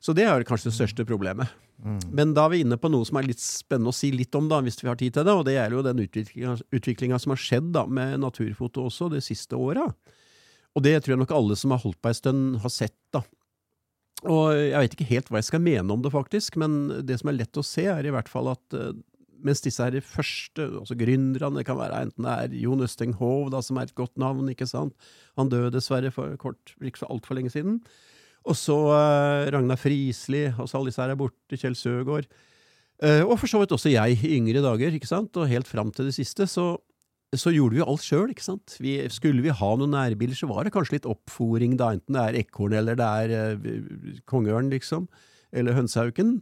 Så det er kanskje det største problemet. Mm. Men da er vi inne på noe som er litt spennende å si litt om, da, hvis vi har tid til det. Og det er jo den utviklinga som har skjedd da, med naturfoto også de siste åra. Og det tror jeg nok alle som har holdt på ei stund, har sett. da. Og jeg vet ikke helt hva jeg skal mene om det, faktisk, men det som er lett å se, er i hvert fall at uh, mens disse her første, altså gründerne, det kan være enten det er Jon Østeng Hov, som er et godt navn, ikke sant, han døde dessverre for kort, ikke så altfor lenge siden. Og så uh, Ragnar Friisli, og så alle disse her er borte, Kjell Søgaard. Uh, og for så vidt også jeg, i yngre dager, ikke sant, og helt fram til det siste, så, så gjorde vi jo alt sjøl, ikke sant. Vi, skulle vi ha noen nærbiler, så var det kanskje litt oppfòring, da, enten det er ekorn eller det er uh, kongeørn, liksom, eller hønsehauken.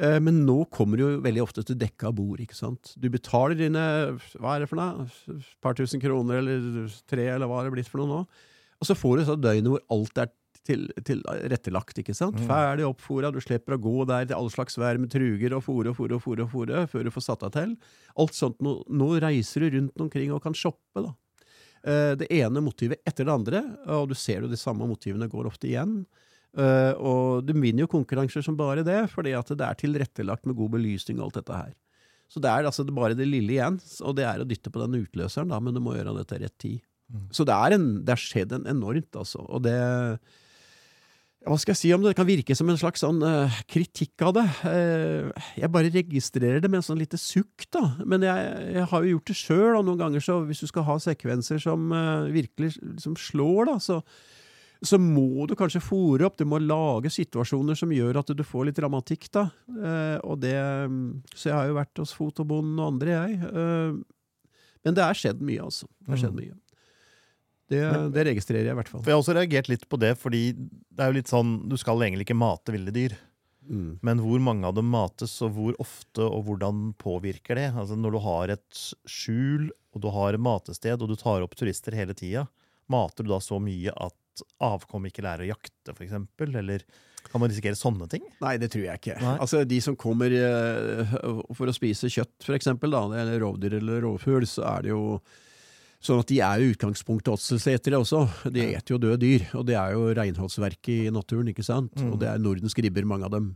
Uh, men nå kommer du jo veldig ofte til dekka bord, ikke sant. Du betaler dine, hva er det for noe, et par tusen kroner eller tre, eller hva er det blitt for noe nå, og så får du så døgnet hvor alt er til, til rettelagt, ikke sant? Mm. Ferdig oppfora, du slipper å gå der til all slags vær med truger og fòre og fòre og fòre og fòre før du får satt deg til. Alt sånt, nå, nå reiser du rundt omkring og kan shoppe, da. Eh, det ene motivet etter det andre, og du ser jo de samme motivene går ofte igjen. Eh, og du vinner jo konkurranser som bare det, fordi at det er tilrettelagt med god belysning og alt dette her. Så det er altså bare det lille igjen, og det er å dytte på den utløseren, da, men du må gjøre det til rett tid. Mm. Så det er en, det har skjedd en enormt, altså. Og det hva skal jeg si om det? Det kan virke som en slags sånn uh, kritikk av det. Uh, jeg bare registrerer det med en sånn lite sukk, da. Men jeg, jeg har jo gjort det sjøl, og noen ganger så hvis du skal ha sekvenser som uh, virkelig liksom slår, da, så, så må du kanskje fòre opp. Du må lage situasjoner som gjør at du får litt dramatikk, da. og det Så jeg har jo vært hos Fotobonden og andre, jeg. men det er skjedd mye, altså. Det er skjedd mye. Det, det, registrerer jeg i hvert fall. For Jeg har også reagert litt på det, fordi det er jo litt sånn, du skal egentlig ikke mate ville dyr. Mm. Men hvor mange av dem mates, og hvor ofte, og hvordan påvirker det? Altså Når du har et skjul, og du har et matested, og du tar opp turister hele tida, mater du da så mye at avkom ikke lærer å jakte, f.eks.? Eller kan man risikere sånne ting? Nei, det tror jeg ikke. Nei. Altså, De som kommer uh, for å spise kjøtt, f.eks., eller rovdyr eller rovfugl, så er det jo Sånn at de er jo utgangspunktet åtselsetere også. De eter jo døde dyr. Og det er jo renholdsverket i naturen, ikke sant. Mm. Og det er Nordens ribber, mange av dem.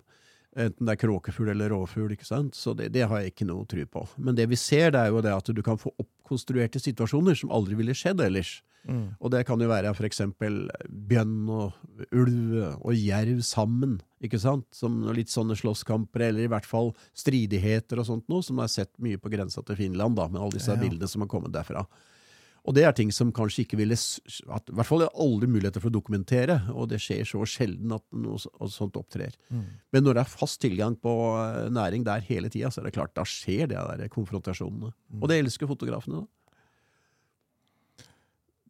Enten det er kråkefugl eller rovfugl. ikke sant? Så det, det, har jeg ikke noe tro på. Men det vi ser, det er jo det at du kan få oppkonstruerte situasjoner som aldri ville skjedd ellers. Mm. Og det kan jo være for eksempel bjørn og ulv og jerv sammen, ikke sant? Som litt sånne slåsskamper, eller i hvert fall stridigheter og sånt noe, som har sett mye på grensa til Finland, da, med alle disse Ja. bildene som har kommet derfra. Og det er ting som kanskje ikke ville at, I hvert fall er aldri muligheter for å dokumentere, og det skjer så sjelden at noe sånt opptrer. Mm. Men når det er fast tilgang på eh, næring der hele tida, så er det klart, da skjer det der konfrontasjonene. Mm. Og det elsker fotografene, da.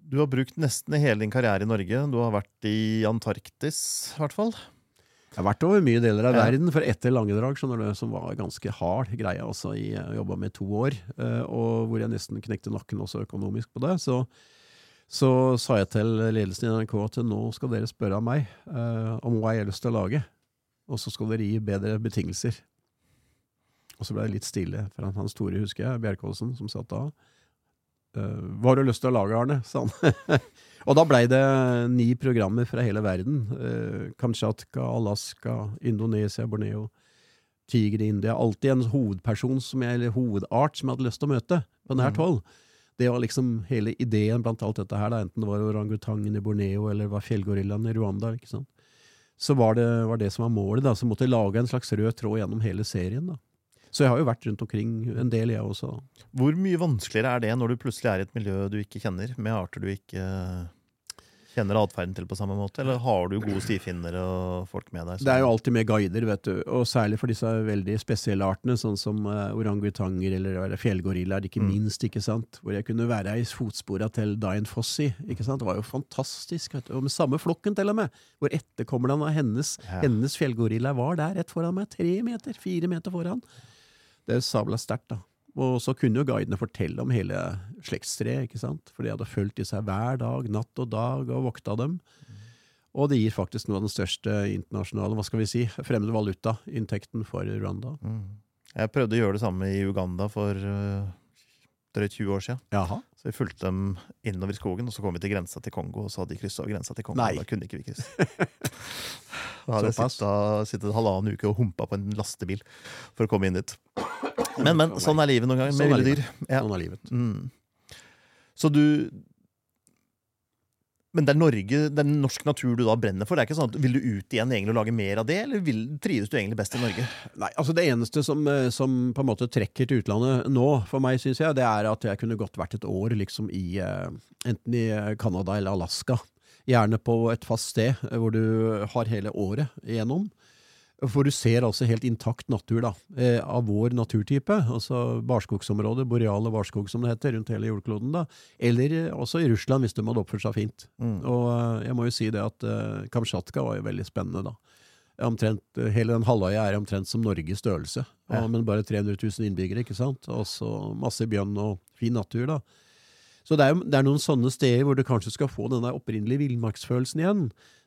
Du har brukt nesten hele din karriere i Norge. Du har vært i Antarktis, i hvert fall. Jeg har vært over mye deler av verden, for etter Langedrag, du, som var ganske hard greie, altså, jeg jobba med to år, eh, og hvor jeg nesten knekte nakken også økonomisk på det, så, så sa jeg til ledelsen i NRK at nå skal dere spørre av meg uh, om hva jeg har lyst til å lage, og så skal dere gi bedre betingelser. Og så ble det litt stille, for han, han store, husker jeg, Bjerkåsen, som satt da. Uh, hva har du lyst til å lage, Arne? sa han. og da blei det ni programmer fra hele verden. Uh, Kamtsjatka, Alaska, Indonesia, Borneo, tiger i India. Alltid en hovedperson, som jeg, eller hovedart, som jeg hadde lyst til å møte på denne Mhm. hold. Det var liksom hele ideen blant alt dette her, da, enten det var orangutangen i Borneo eller var fjellgorillaen i Rwanda. ikke sant? Så var det, var det som var målet, da. Så måtte jeg lage en slags rød tråd gjennom hele serien. da. Så jeg har jo vært rundt omkring en del, jeg også. Hvor mye vanskeligere er det når du plutselig er i et miljø du ikke kjenner, med arter du ikke kjenner atferden til på samme måte, eller har du gode stifinnere og folk med deg? som- Det er jo alltid med guider, vet du, og særlig for disse veldig spesielle artene, sånn som uh, orangutanger eller, eller fjellgorillaer, ikke Mm. minst, ikke sant, hvor jeg kunne være i fotspora til Dian Fossi, ikke sant, det var jo fantastisk, vet du, og med samme flokken til og med, hvor etterkommerne av hennes, Ja. hennes fjellgorilla var der rett foran meg, tre meter, fire meter foran. Det sabla sterkt, da. Og så kunne jo guidene fortelle om hele slektstreet, ikke sant? For de hadde fulgt disse her hver dag, natt og dag, og vokta dem. Og det gir faktisk noe av den største internasjonale, hva skal vi si, fremmede valuta-inntekten for Rwanda. Mm. Jeg prøvde å gjøre det samme i Uganda for uh, drøyt 20 år siden. Jaha. Så vi fulgte dem innover i skogen, og så kom vi til grensa til Kongo, og så hadde de kryssa grensa til Kongo. Nei. Da kunne ikke vi krysse. Da hadde jeg sittet, halvannen uke og humpa på en lastebil for å komme inn dit. Men, men, sånn er livet noen ganger med Sånn ville dyr. Ja. Sånn er livet. Mm. Så du Men det er Norge, det er norsk natur du da brenner for? Det er ikke sånn at Vil du ut igjen egentlig og lage mer av det, eller vil, trives du egentlig best i Norge? Nei, altså Det eneste som, eh, som på en måte trekker til utlandet nå, for meg, syns jeg, det er at jeg kunne godt vært et år liksom i eh, enten i eh, Canada eller Alaska. Gjerne på et fast sted hvor du har hele året igjennom. For du ser altså helt intakt natur da, eh, av vår naturtype. Altså barskogsområdet, boreale barskog som det heter, rundt hele jordkloden. da. Eller eh, også i Russland, hvis de hadde oppført seg fint. Mm. Og eh, jeg må jo si det at Kamtsjatka var jo veldig spennende, da. Omtrent, hele den halvøya er omtrent som Norges størrelse, Ja. og, men bare 300 000 innbyggere, ikke sant? Og så masse bjørn og fin natur, da. Så det er, det er noen sånne steder hvor du kanskje skal få den der opprinnelige villmarksfølelsen igjen.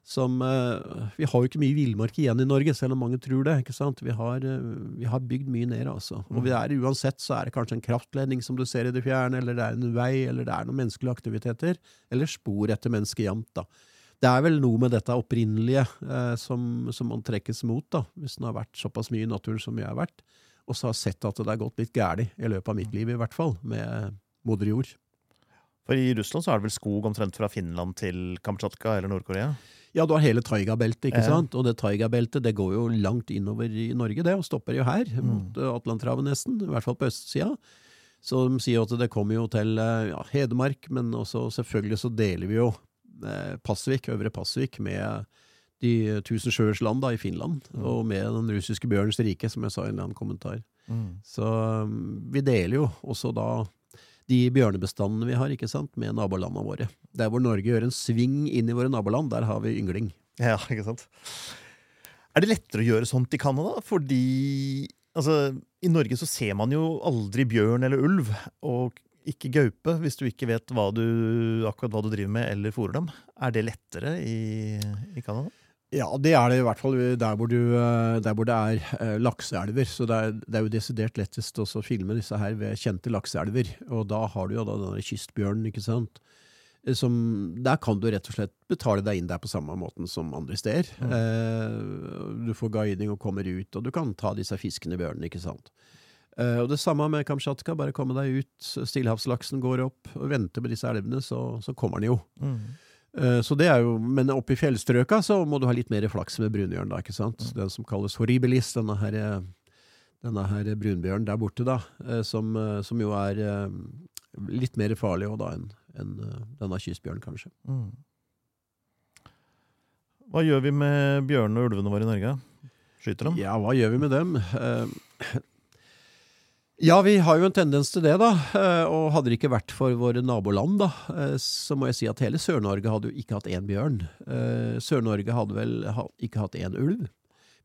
Som, eh, vi har jo ikke mye villmark igjen i Norge, selv om mange tror det. ikke sant? Vi har, eh, vi har bygd mye ned, altså. Og vi er, uansett så er det kanskje en kraftledning som du ser i det fjerne, eller det er en vei, eller det er noen menneskelige aktiviteter. Eller spor etter mennesket jevnt, da. Det er vel noe med dette opprinnelige eh, som, som man trekkes mot, da, hvis en har vært såpass mye i naturen som jeg har vært, og så har sett at det har gått litt galt i løpet av mitt liv, i hvert fall, med moder jord. For i Russland så er det vel skog omtrent fra Finland til Kamtsjatka eller Nord-Korea? Ja, du har hele taigabeltet, ikke sant? Og det taigabeltet det går jo langt innover i Norge, det, og stopper jo her, Mm. mot eh, Atlanterhavet nesten, i hvert fall på østsida. Så de sier jo at det kommer jo til eh, ja, Hedmark, men også selvfølgelig så deler vi jo eh, Pasvik, Øvre Pasvik, med de tusen sjøers land da, i Finland, Mm. og med den russiske bjørnens rike, som jeg sa i en eller annen kommentar. Mm. Så um, vi deler jo også da de bjørnebestandene vi har, ikke sant, med nabolandene våre. Der hvor Norge gjør en sving inn i våre naboland, der har vi yngling. Ja, ikke sant? Er det lettere å gjøre sånt i Canada? Fordi altså, i Norge så ser man jo aldri bjørn eller ulv, og ikke gaupe, hvis du ikke vet hva du, akkurat hva du driver med eller fôrer dem. Er det lettere i, i Canada? Ja, det er det i hvert fall der hvor, du, eh, der hvor det er eh, lakseelver. Så det er, det er jo desidert lettest å filme disse her ved kjente lakseelver. Og da har du jo da denne kystbjørnen, ikke sant. Eh, Som, der kan du rett og slett betale deg inn der på samme måten som andre steder. Eh, du får guiding og kommer ut, og du kan ta disse fiskene i bjørnen, ikke sant. Eh, og det samme med Kamtsjatka. Bare komme deg ut, stillehavslaksen går opp, og vente med disse elvene, så, så kommer den jo. Mm. Eh, Så det er jo, Men oppe i fjellstrøka så må du ha litt mer flaks med brunbjørn. da, ikke sant? Den som kalles horribilis, denne her, denne her brunbjørnen der borte, da, eh, som, eh, som jo er litt mer farlig da enn eh, denne kystbjørnen, kanskje. Mm. Hva gjør vi med bjørnene og ulvene våre i Norge? Skyter dem? Ja, hva gjør vi med dem? Ja, vi har jo en tendens til det, da. Eh, Og hadde det ikke vært for våre naboland, da, eh, så må jeg si at hele Sør-Norge hadde jo ikke hatt én bjørn. Eh, Sør-Norge hadde vel ikke hatt én ulv.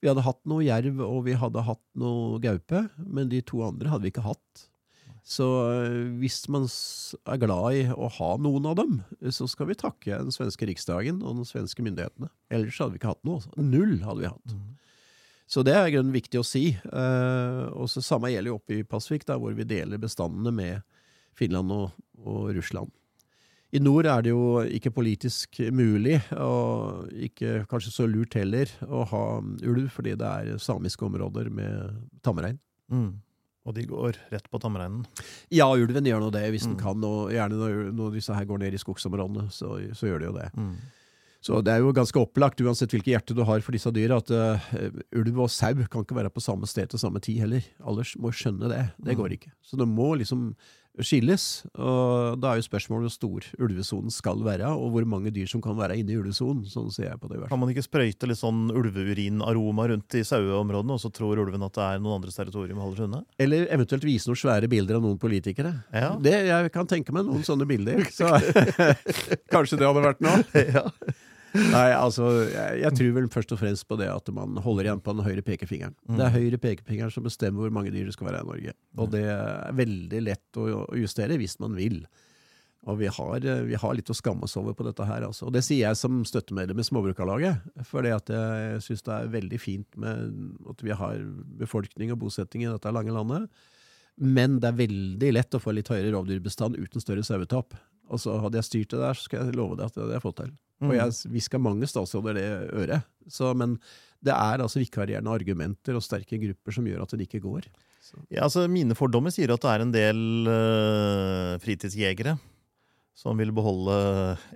Vi hadde hatt noe jerv, og vi hadde hatt noe gaupe, men de to andre hadde vi ikke hatt. Så hvis man er glad i å ha noen av dem, så skal vi takke den svenske riksdagen og den svenske myndighetene. Ellers hadde vi ikke hatt noe. Null hadde vi hatt. Så det er i grunnen viktig å si. Uh, og så Samme gjelder jo oppe i Pasvik, der hvor vi deler bestandene med Finland og, og Russland. I nord er det jo ikke politisk mulig, og ikke kanskje så lurt heller, å ha ulv, fordi det er samiske områder med tamrein. Mm. Og de går rett på tamreinen. Ja, ulven gjør nå det hvis den Mm. kan, og gjerne når, når disse her går ned i skogsområdene, så, så gjør de jo det. Mm. Så det er jo ganske opplagt, uansett hvilket hjerte du har for disse dyra, at uh, ulv og sau kan ikke være på samme sted til samme tid heller. Alle må skjønne det. Det går ikke. Så det må liksom skilles. og Da er jo spørsmålet hvor stor ulvesonen skal være, og hvor mange dyr som kan være inne i ulvesonen. Sånn ser jeg på det. i hvert fall. Kan man ikke sprøyte litt sånn ulveurinaroma rundt i saueområdene, og så tror ulven at det er noen andres territorium holder seg unna? Eller eventuelt vise noen svære bilder av noen politikere. Ja. Det, jeg kan tenke meg noen sånne bilder. Så kanskje det hadde vært noe? ja. Nei, altså, jeg, jeg tror vel først og fremst på det at man holder igjen på den høyre pekefingeren. Mm. Det er høyre pekefingeren som bestemmer hvor mange dyr det skal være i Norge. Og det er veldig lett å å justere hvis man vil. Og vi har, eh, vi har litt å skamme oss over på dette her. Altså. Og det sier jeg som støttemedlem i Småbrukarlaget. For jeg syns det er veldig fint med at vi har befolkning og bosetting i dette lange landet. Men det er veldig lett å få litt høyere rovdyrbestand uten større sauetap. Og så hadde jeg styrt det der, så skal jeg love deg at det hadde jeg fått til. Og Mm. jeg hviska mange statsråder det øret. Så, men det er altså vikarierende argumenter og sterke grupper som gjør at det ikke går. Ja, altså Mine fordommer sier at det er en del øh, fritidsjegere som vil beholde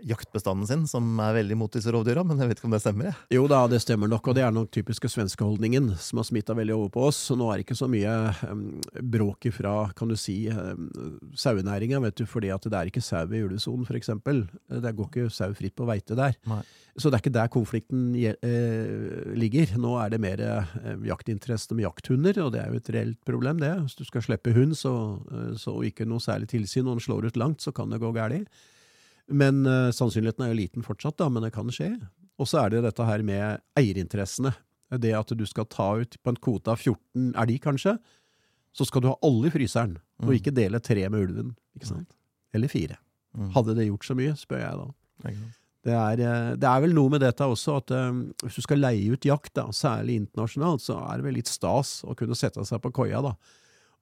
jaktbestanden sin, som er veldig imot disse rovdyra, men jeg vet ikke om det stemmer. jeg. Jo da, det stemmer nok, og det er nok typiske svenskeholdningen som har smitta veldig over på oss. Så nå er det ikke så mye um, bråk ifra, kan du si, um, sauenæringa, vet du, fordi at det er ikke sau i ulvesonen, eksempel. Det går ikke sau fritt på veite der. Nei. Så det er ikke der konflikten eh, ligger. Nå er det mer eh, jaktinteresse med jakthunder, og det er jo et reelt problem, det. Hvis du skal slippe hund, så, eh, så ikke noe særlig tilsyn, og den slår ut langt, så kan det gå galt. Men sannsynligheten er jo liten fortsatt, da, men det kan skje. Og så er det dette her med eierinteressene. Det at du skal ta ut på en kvote av 14 elg, kanskje, så skal du ha alle i fryseren, og Mm. ikke dele tre med ulven. ikke sant? Eller fire. Mm. Hadde det gjort så mye, spør jeg da. Det er, eh, det er vel noe med dette også, at um, hvis du skal leie ut jakt, da, særlig internasjonalt, så er det vel litt stas å kunne sette seg på koia da,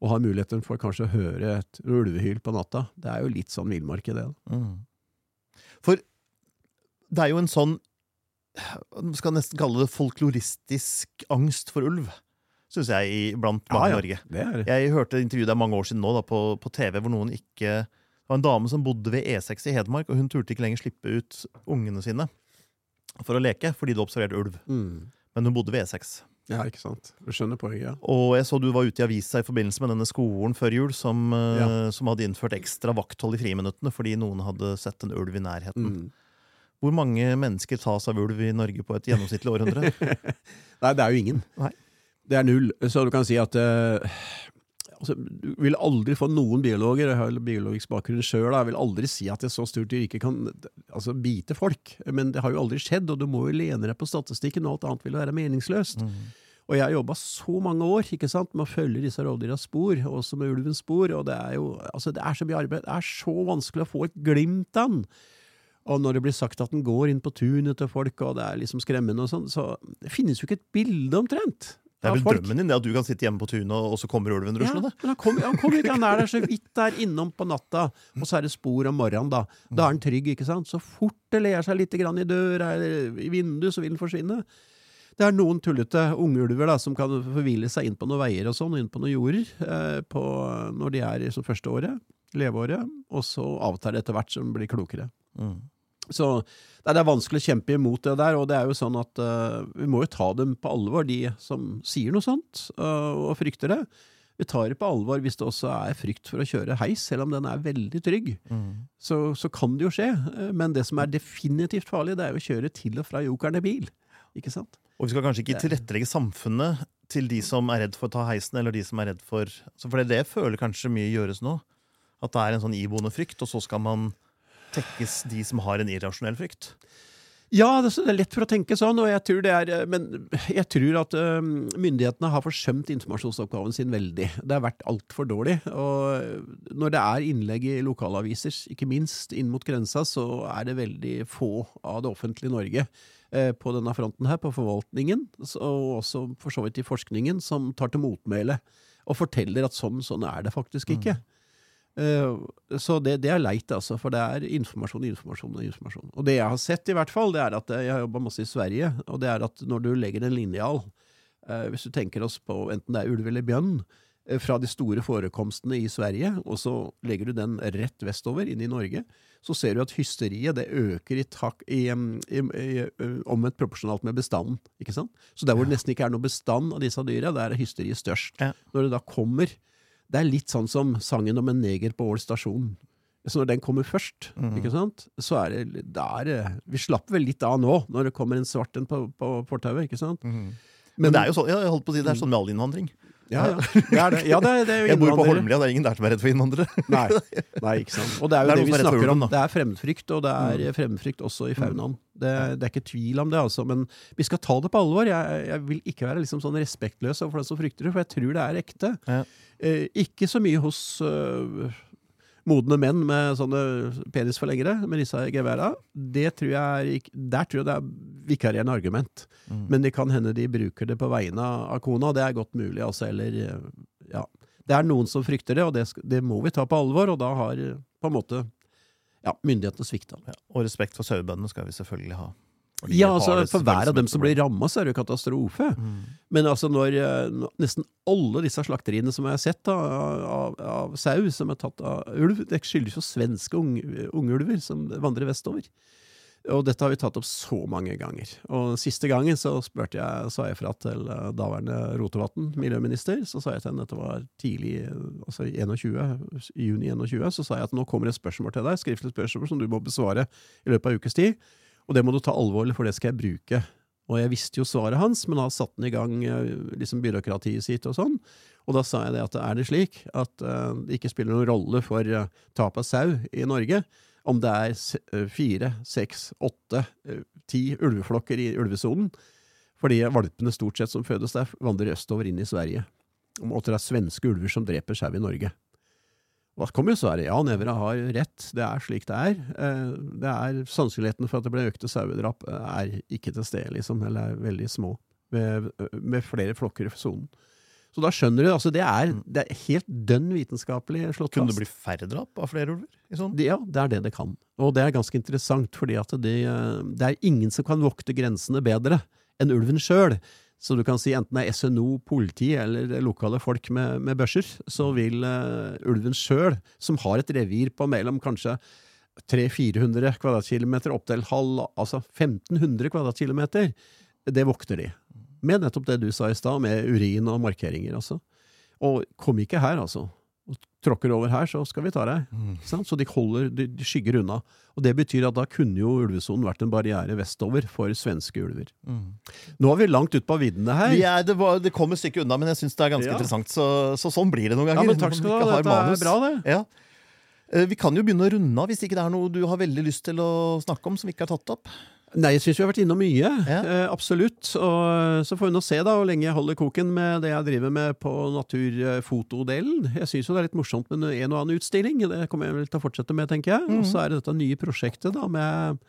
og ha muligheten for kanskje å høre et ulvehyl på natta. Det er jo litt sånn villmark i det. Mm. For det er jo en sånn Man skal nesten kalle det folkloristisk angst for ulv, syns jeg, blant mange i Norge. Det er det. Jeg hørte intervjuet der mange år siden nå da, på, på TV, hvor noen ikke Det var en dame som bodde ved E6 i Hedmark, og hun turte ikke lenger slippe ut ungene sine for å leke, fordi det observerte ulv. Mm. Men hun bodde ved E6. Ja, ikke sant. Du skjønner poenget, ja. Og jeg så du var ute i avisa i forbindelse med denne skolen før jul, som, eh, Ja. som hadde innført ekstra vakthold i friminuttene fordi noen hadde sett en ulv i nærheten. Mm. Hvor mange mennesker tas av ulv i Norge på et gjennomsnittlig århundre? Nei, det er jo ingen. Nei. Det er null. Så du kan si at eh, altså, Du vil aldri få noen biologer, jeg har biologisk bakgrunn sjøl, jeg vil aldri si at et så stort dyr ikke kan altså, bite folk. Men det har jo aldri skjedd, og du må jo lene deg på statistikken, og alt annet vil være meningsløst. Og jeg har jobba så mange år ikke sant, med å følge disse rovdyras spor, også med ulvens spor, og det er jo altså, det er så mye arbeid. Det er så vanskelig å få et glimt av den. Og når det blir sagt at den går inn på tunet til folk, og det er liksom skremmende og sånn, så det finnes jo ikke et bilde omtrent. Det er vel folk. drømmen din, at du kan sitte hjemme på tunet, og så kommer ulven Ja, ruslende? men han kommer han kommer ikke, han er der så vidt der innom på natta, og så er det spor om morgenen, da. Da er han trygg, ikke sant? Så fort det ler seg litt grann i døra eller i vinduet, så vil den forsvinne. Det er noen tullete ungulver som kan forville seg inn på noen veier og sånn, inn på noen jorder, eh, på, når de er i første året, leveåret, og så avtar det etter hvert som de blir klokere. Mm. Så det er, det er vanskelig å kjempe imot det der, og det er jo sånn at uh, vi må jo ta dem på alvor, de som sier noe sånt, uh, og frykter det. Vi tar det på alvor hvis det også er frykt for å kjøre heis, selv om den er veldig trygg. Mm. Så, så kan det jo skje, eh, men det som er definitivt farlig, det er jo å kjøre til og fra jokeren i bil. Ikke sant? Og vi skal kanskje ikke tilrettelegge samfunnet til de som er redd for å ta heisen, eller de som er redd for For det er det føler kanskje mye gjøres nå. At det er en sånn iboende frykt, og så skal man tekkes de som har en irrasjonell frykt. Ja, det er lett for å tenke sånn, og jeg tror det er, eh, men jeg tror at eh, myndighetene har forsømt informasjonsoppgaven sin veldig. Det har vært altfor dårlig. Og når det er innlegg i lokalaviser, ikke minst inn mot grensa, så er det veldig få av det offentlige Norge eh, på denne fronten her, på forvaltningen, og også for så vidt i forskningen, som tar til motmæle og forteller at sånn, sånn er det faktisk ikke. Eh, så det, det er leit, altså, for det er informasjon, informasjon og informasjon. Og det jeg har sett, i hvert fall, det er at eh, jeg har jobba masse i Sverige, og det er at når du legger en linjal, eh, hvis du tenker oss på enten det er ulv eller bjørn, eh, fra de store forekomstene i Sverige, og så legger du den rett vestover, inn i Norge, så ser du at hysteriet det øker i, tak, i, i, i, omvendt proporsjonalt med bestanden. ikke sant? Så der hvor det nesten ikke er noe bestand av disse dyra, der er hysteriet størst. Ja. Når det da kommer Det er litt sånn som sangen om en neger på Ål stasjon. Så når den kommer først, mm. ikke sant, så er det, da er Vi slapper vel litt av nå, når det kommer en svart en på, på fortauet, ikke sant? Mhm. Men det er jo sånn, jeg holdt på å si, det er sånn med all innvandring. Ja, ja. Det er det. Ja, det er, det er Jeg bor på. Holmlia, det er ingen der som er redd for innvandrere. Nei, nei, ikke sant. Og det er jo Det er det, vi er snakker om. Mm. Det er fremmedfrykt, og det er fremmedfrykt også i faunaen. Det, det er ikke tvil om det, altså. Men vi skal ta det på alvor. Jeg, jeg vil ikke være liksom sånn respektløs overfor den som frykter det, for jeg tror det er ekte. Ja. Eh, ikke så mye hos øh, modne menn med sånne penisforlengere, med disse geværa. Det tror jeg er Der tror jeg det er vikarierende argument. Mm. Men det kan hende de bruker det på vegne av kona. Det er godt mulig, altså. Eller ja. Det er noen som frykter det, og det, det må vi ta på alvor. Og da har på en måte ja, myndighetene svikta. Ja, og respekt for sauebøndene skal vi selvfølgelig ha. For de Ja, altså det For hver av dem som blir ramma, så er det jo katastrofe. Mm. Men altså når når, nesten alle disse slakteriene som jeg har sett da, av, av sau som er tatt av ulv, det skyldes jo svenske ung- ungulver som vandrer vestover. Og dette har vi tatt opp så mange ganger. Og siste gangen så spurte jeg, sa jeg fra til eh, daværende Rotevatn, miljøminister, så sa jeg til henne dette var tidlig, eh, altså i 21, juni 21, så sa jeg at nå kommer et spørsmål til deg, skriftlig spørsmål som du må besvare i løpet av ukes tid. Og det må du ta alvorlig, for det skal jeg bruke. Og jeg visste jo svaret hans, men da satte han i gang eh, liksom byråkratiet sitt og sånn. Og da sa jeg det at er det slik at eh, det ikke spiller noen rolle for uh, tap av sau i Norge om det er eh, fire, seks, åtte, eh, ti ulveflokker i ulvesonen, fordi valpene stort sett som fødes der, vandrer østover inn i Sverige. Og det er svenske ulver som dreper sau i Norge. Da kommer jo svaret ja, Nevra har rett, det er slik det er. Eh, Det er Sannsynligheten for at det blir økte sauedrap eh, er ikke til stede, liksom, eller er veldig små, med, med flere flokker i sonen. Så da skjønner du, altså det er, det er helt dønn vitenskapelig slått fast. Kunne det bli færre drap av flere ulver? I sånn? Ja, det er det det kan. Og det er ganske interessant, fordi at det, eh, det er ingen som kan vokte grensene bedre enn ulven sjøl. Så du kan si enten det er SNO, politi eller lokale folk med, med børser, så vil uh, ulven sjøl, som har et revir på mellom kanskje 300-400 kvadratkilometer opp til halv, altså 1500 kvadratkilometer, det vokter de. Med nettopp det du sa i stad, med urin og markeringer, altså. Og kom ikke her, altså. Og tråkker over her, så skal vi ta deg. Mm. Så de, holder, de, de skygger unna. Og Det betyr at da kunne jo ulvesonen vært en barriere vestover for svenske ulver. Mm. Nå er vi langt ute på viddene her. Er, det, var, det kom et stykke unna, men jeg syns det er ganske Ja. interessant. Så, så sånn blir det noen ganger. Ja, men takk skal du ha. Dette er bra, det. Ja. Eh, Vi kan jo begynne å runde av, hvis ikke det er noe du har veldig lyst til å snakke om som vi ikke har tatt opp. Nei, jeg syns vi har vært innom mye. Ja. Eh, absolutt. Og eh, så får vi nå se da hvor lenge jeg holder koken med det jeg driver med på naturfotodelen. Jeg syns jo det er litt morsomt med en og annen utstilling. Det kommer jeg vel til å fortsette med, tenker jeg. Og så er det dette nye prosjektet da med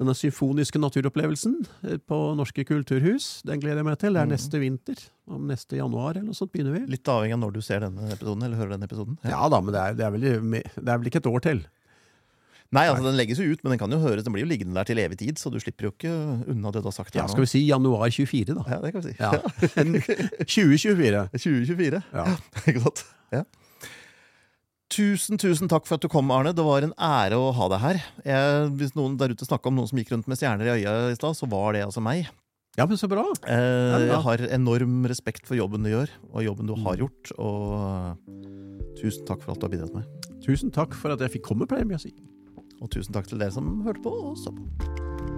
denne symfoniske naturopplevelsen eh, på Norske kulturhus. Den gleder jeg meg til. Det er neste vinter. Om neste januar eller noe sånt begynner vi. Litt avhengig av når du ser denne episoden, eller hører denne episoden. Ja da, men det er, det er, vel, det er vel ikke et år til. Nei, altså den legges jo ut, men den kan jo høres, den blir jo liggende der til evig tid, så du slipper jo ikke unna det du har sagt Ja, skal vi si januar 24, da. Ja, det kan vi si. Ja. 2024. 2024. Ja. Ikke sant? Ja. Tusen, tusen takk for at du kom, Arne. Det var en ære å ha deg her. Jeg, hvis noen der ute snakka om noen som gikk rundt med stjerner i øya i stad, så var det altså meg. Ja, men så bra. Eh, jeg har enorm respekt for jobben du gjør, og jobben du har gjort. Og tusen takk for alt du har bidratt med. Tusen takk for at jeg fikk komme, pleier jeg å si. Og tusen takk til dere som hørte på og så på.